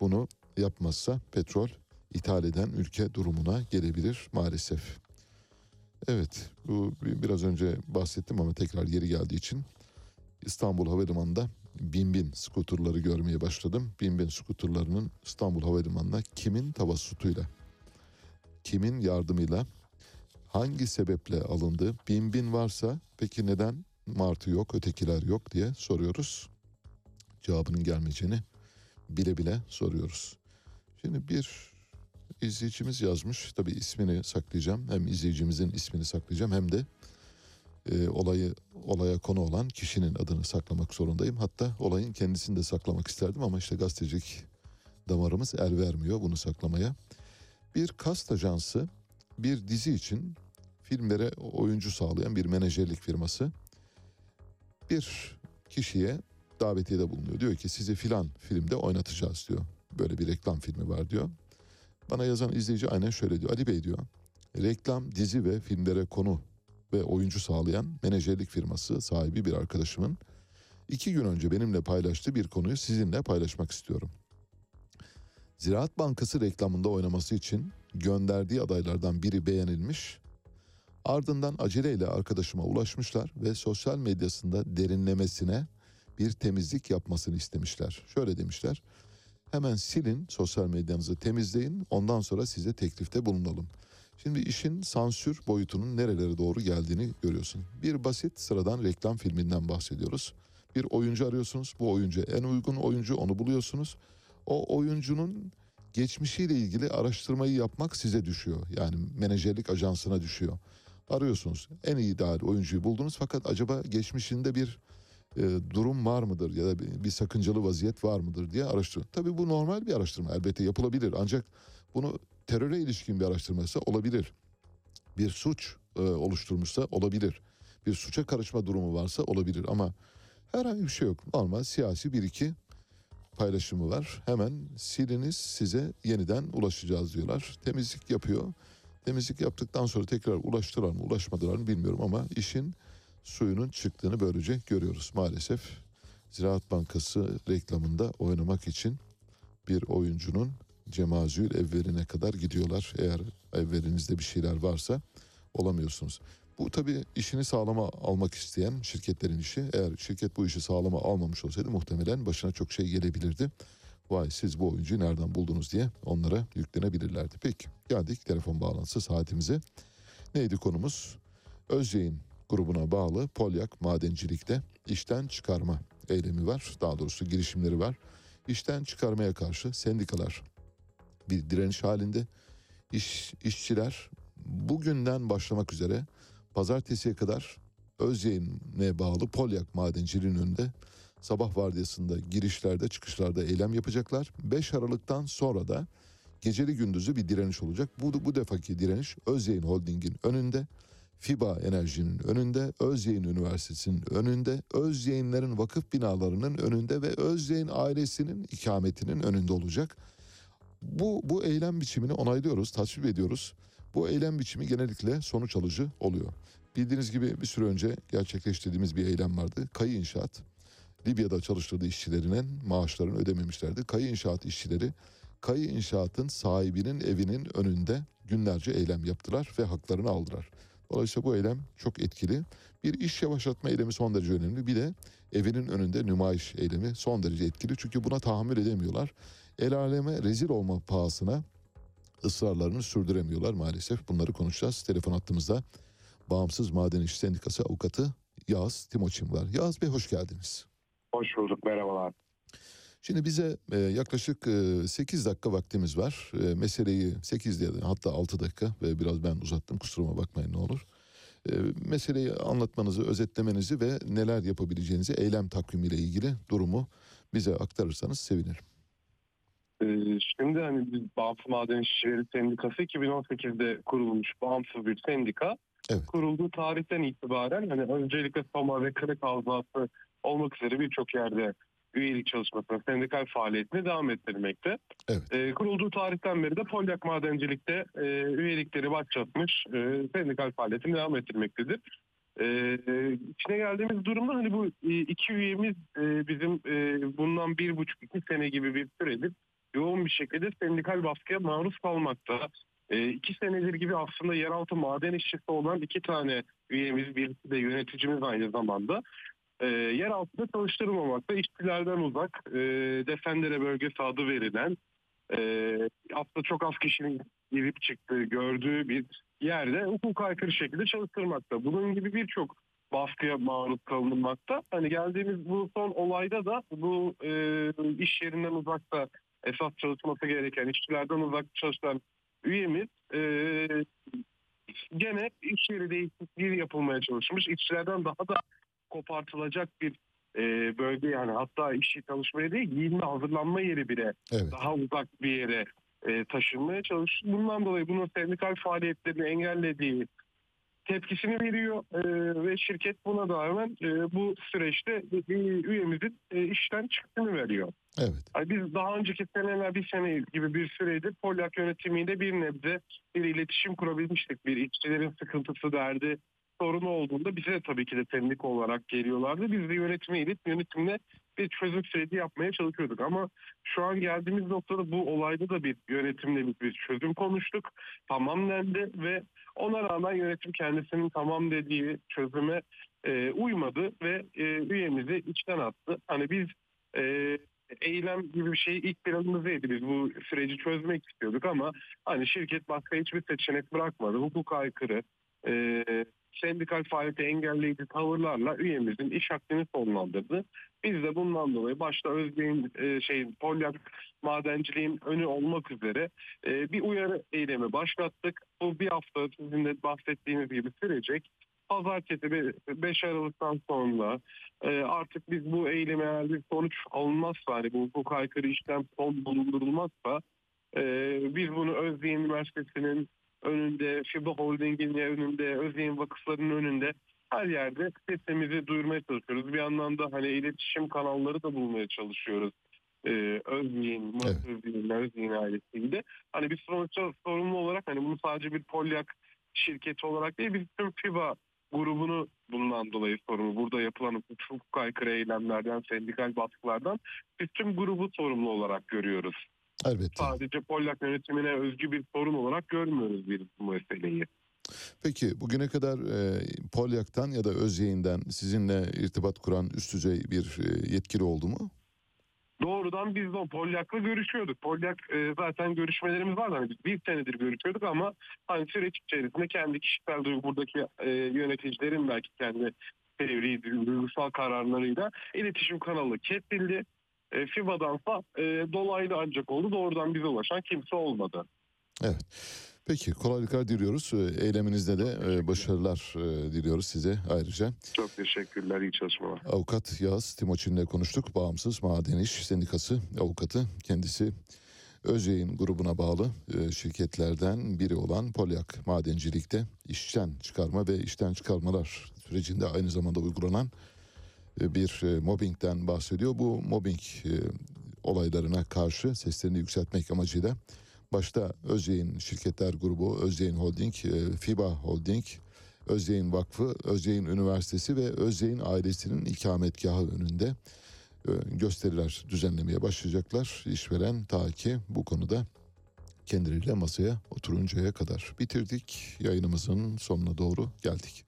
bunu yapmazsa petrol ithal eden ülke durumuna gelebilir maalesef. Evet bu biraz önce bahsettim ama tekrar yeri geldiği için İstanbul Havalimanı'nda bin bin skuterları görmeye başladım. Bin bin skuterlarının İstanbul Havalimanı'na kimin tavassutuyla, kimin yardımıyla, hangi sebeple alındı? Bin bin varsa peki neden martı yok, ötekiler yok diye soruyoruz. Cevabının gelmeyeceğini bile bile soruyoruz. Şimdi bir izleyicimiz yazmış. Tabii ismini saklayacağım. Hem izleyicimizin ismini saklayacağım hem de e, olayı olaya konu olan kişinin adını saklamak zorundayım. Hatta olayın kendisini de saklamak isterdim ama işte gazetecilik damarımız el vermiyor bunu saklamaya. Bir kast ajansı bir dizi için filmlere oyuncu sağlayan bir menajerlik firması bir kişiye davetiyede bulunuyor. Diyor ki sizi filan filmde oynatacağız diyor. Böyle bir reklam filmi var diyor. Bana yazan izleyici aynen şöyle diyor. Ali Bey diyor. Reklam, dizi ve filmlere konu ve oyuncu sağlayan menajerlik firması sahibi bir arkadaşımın iki gün önce benimle paylaştığı bir konuyu sizinle paylaşmak istiyorum. Ziraat Bankası reklamında oynaması için gönderdiği adaylardan biri beğenilmiş. Ardından aceleyle arkadaşıma ulaşmışlar ve sosyal medyasında derinlemesine bir temizlik yapmasını istemişler. Şöyle demişler. Hemen silin sosyal medyanızı temizleyin ondan sonra size teklifte bulunalım. Şimdi işin sansür boyutunun nerelere doğru geldiğini görüyorsun. Bir basit sıradan reklam filminden bahsediyoruz. Bir oyuncu arıyorsunuz. Bu oyuncu en uygun oyuncu onu buluyorsunuz. O oyuncunun geçmişiyle ilgili araştırmayı yapmak size düşüyor. Yani menajerlik ajansına düşüyor. Arıyorsunuz. En iyi ideal oyuncuyu buldunuz fakat acaba geçmişinde bir e, durum var mıdır ya da bir, bir sakıncalı vaziyet var mıdır diye araştırıyor. Tabii bu normal bir araştırma elbette yapılabilir ancak bunu teröre ilişkin bir araştırması olabilir. Bir suç e, oluşturmuşsa olabilir. Bir suça karışma durumu varsa olabilir ama herhangi bir şey yok. Normal siyasi bir iki paylaşımı var. Hemen siliniz size yeniden ulaşacağız diyorlar. Temizlik yapıyor. Temizlik yaptıktan sonra tekrar ulaştılar mı ulaşmadılar mı bilmiyorum ama işin suyunun çıktığını böylece görüyoruz maalesef. Ziraat Bankası reklamında oynamak için bir oyuncunun cemazül evveline kadar gidiyorlar. Eğer evvelinizde bir şeyler varsa olamıyorsunuz. Bu tabii işini sağlama almak isteyen şirketlerin işi. Eğer şirket bu işi sağlama almamış olsaydı muhtemelen başına çok şey gelebilirdi. Vay siz bu oyuncuyu nereden buldunuz diye onlara yüklenebilirlerdi. Peki geldik telefon bağlantısı saatimize. Neydi konumuz? Özyeğin grubuna bağlı Polyak madencilikte işten çıkarma eylemi var. Daha doğrusu girişimleri var. İşten çıkarmaya karşı sendikalar bir direniş halinde. İş, işçiler bugünden başlamak üzere pazartesiye kadar Özyeğin'e bağlı Polyak madenciliğinin önünde sabah vardiyasında girişlerde çıkışlarda eylem yapacaklar. 5 Aralık'tan sonra da geceli gündüzü bir direniş olacak. Bu, bu defaki direniş Özyeğin Holding'in önünde. FIBA Enerji'nin önünde, Özyeğin Üniversitesi'nin önünde, Özyeğinlerin vakıf binalarının önünde ve Özyeğin ailesinin ikametinin önünde olacak. Bu, bu eylem biçimini onaylıyoruz, tasvip ediyoruz. Bu eylem biçimi genellikle sonuç alıcı oluyor. Bildiğiniz gibi bir süre önce gerçekleştirdiğimiz bir eylem vardı. Kayı İnşaat, Libya'da çalıştırdığı işçilerinin maaşlarını ödememişlerdi. Kayı İnşaat işçileri, Kayı İnşaat'ın sahibinin evinin önünde günlerce eylem yaptılar ve haklarını aldılar. Dolayısıyla bu eylem çok etkili. Bir iş yavaşlatma eylemi son derece önemli. Bir de evinin önünde nümayiş eylemi son derece etkili. Çünkü buna tahammül edemiyorlar. El aleme rezil olma pahasına ısrarlarını sürdüremiyorlar maalesef. Bunları konuşacağız. Telefon hattımızda Bağımsız Maden İş Sendikası avukatı Yağız Timoçin var. Yağız Bey hoş geldiniz. Hoş bulduk, merhabalar. Şimdi bize e, yaklaşık e, 8 dakika vaktimiz var. E, meseleyi 8 diye hatta 6 dakika ve biraz ben uzattım kusuruma bakmayın ne olur. E, meseleyi anlatmanızı, özetlemenizi ve neler yapabileceğinizi eylem takvimiyle ilgili durumu bize aktarırsanız sevinirim. Ee, şimdi hani biz Bağımsız Maden İşçileri Sendikası 2018'de kurulmuş bağımsız bir sendika. Evet. Kurulduğu tarihten itibaren hani öncelikle Soma ve Kırık Havzası olmak üzere birçok yerde üyelik çalışmasına, sendikal faaliyetine devam ettirmekte. Evet. Ee, kurulduğu tarihten beri de Polyak Madencilik'te e, üyelikleri başlatmış, e, sendikal faaliyetini devam ettirmektedir. Ee, içine geldiğimiz durumda hani bu e, iki üyemiz e, bizim e, bundan bir buçuk iki sene gibi bir süredir yoğun bir şekilde sendikal baskıya maruz kalmakta. E, iki senedir gibi aslında yeraltı maden işçisi olan iki tane üyemiz, birisi de yöneticimiz aynı zamanda. E, yer altında çalıştırılmamakta, işçilerden uzak, e, Defendere bölgesi adı verilen, e, aslında çok az kişinin girip çıktığı, gördüğü bir yerde hukuka aykırı şekilde çalıştırmakta. Bunun gibi birçok baskıya maruz kalınmakta. Hani geldiğimiz bu son olayda da bu e, iş yerinden uzakta esas çalışması gereken işçilerden uzak çalışan üyemiz e, gene iş yeri değişikliği yapılmaya çalışmış. İşçilerden daha da kopartılacak bir e, bölge yani hatta işçi çalışmaya değil giyinme hazırlanma yeri bile Evet. daha uzak bir yere e, taşınmaya çalışmış. Bundan dolayı bunun sendikal faaliyetlerini engellediği tepkisini veriyor e, ve şirket buna rağmen e, bu süreçte e, üyemizin e, işten çıktığını veriyor. Evet. Ay Biz daha önceki seneler bir sene gibi bir süredir Polyak yönetimiyle bir nebze bir iletişim kurabilmiştik. Bir işçilerin sıkıntısı derdi sorunu olduğunda bize tabii ki de sendik olarak geliyorlardı. Biz de yönetime gidip yönetimle bir çözüm süreci yapmaya çalışıyorduk. Ama şu an geldiğimiz noktada bu olayda da bir yönetimle bir, bir çözüm konuştuk. Tamam dendi ve ona rağmen yönetim kendisinin tamam dediği çözüme e, uymadı ve e, üyemizi içten attı. Hani biz e, eylem gibi bir şey ilk planımızdaydı. Biz bu süreci çözmek istiyorduk ama hani şirket başka hiçbir seçenek bırakmadı. Hukuk aykırı, e, sendikal faaliyeti engelleyici tavırlarla üyemizin iş hakkını sonlandırdı. Biz de bundan dolayı başta Özbey'in e, şey Polyak madenciliğin önü olmak üzere e, bir uyarı eylemi başlattık. Bu bir hafta sizin de bahsettiğiniz gibi sürecek. Pazartesi be- 5 Aralık'tan sonra e, artık biz bu eyleme eğer bir sonuç alınmazsa hani bu hukuk aykırı işlem son bulundurulmazsa e, biz bunu Özyeğin Üniversitesi'nin önünde, FIBA Holding'in önünde, Özyeğin vakıflarının önünde her yerde sesimizi duyurmaya çalışıyoruz. Bir yandan da hani iletişim kanalları da bulmaya çalışıyoruz. Ee, Özyeğin, Murat Evet. Özyeğin, Özyeğin ailesiyle. Hani biz sonuçta sorumlu olarak hani bunu sadece bir polyak şirketi olarak değil biz tüm FIBA grubunu bundan dolayı sorumlu. Burada yapılan hukuk aykırı eylemlerden, sendikal baskılardan biz tüm grubu sorumlu olarak görüyoruz. Elbette. Sadece Polyak yönetimine özgü bir sorun olarak görmüyoruz bir bu meseleyi. Peki bugüne kadar e, Polyak'tan ya da Özyeğin'den sizinle irtibat kuran üst düzey bir e, yetkili oldu mu? Doğrudan biz de Polyak'la görüşüyorduk. Polyak e, zaten görüşmelerimiz vardı. Hani biz bir senedir görüşüyorduk ama hani süreç içerisinde kendi kişisel duygu buradaki e, yöneticilerin belki kendi fevri duygusal kararlarıyla iletişim kanalı kesildi. E, FIBA'dansa e, dolaylı ancak oldu. Doğrudan bize ulaşan kimse olmadı. Evet. Peki kolaylıklar diliyoruz. E, Eyleminizde de e, başarılar e, diliyoruz size ayrıca. Çok teşekkürler. iyi çalışmalar. Avukat Yağız Timoçin'le konuştuk. Bağımsız Maden İş Sendikası avukatı. Kendisi Özyeğin grubuna bağlı şirketlerden biri olan Polyak Madencilik'te işten çıkarma ve işten çıkarmalar sürecinde aynı zamanda uygulanan bir e, mobbingden bahsediyor. Bu mobbing e, olaylarına karşı seslerini yükseltmek amacıyla başta Özyeğin Şirketler Grubu, Özyeğin Holding, e, FIBA Holding, Özyeğin Vakfı, Özyeğin Üniversitesi ve Özyeğin ailesinin ikametgahı önünde e, gösteriler düzenlemeye başlayacaklar. İşveren ta ki bu konuda kendileriyle masaya oturuncaya kadar bitirdik. Yayınımızın sonuna doğru geldik.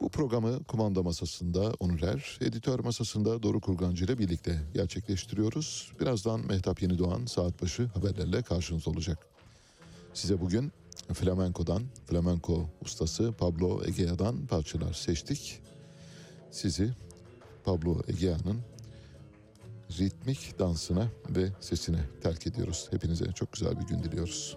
Bu programı kumanda masasında Onurer, editör masasında Doru Kurgancı ile birlikte gerçekleştiriyoruz. Birazdan Mehtap Yeni Doğan saat başı haberlerle karşınızda olacak. Size bugün flamenko'dan, flamenko ustası Pablo Egea'dan parçalar seçtik. Sizi Pablo Egea'nın ritmik dansına ve sesine terk ediyoruz. Hepinize çok güzel bir gün diliyoruz.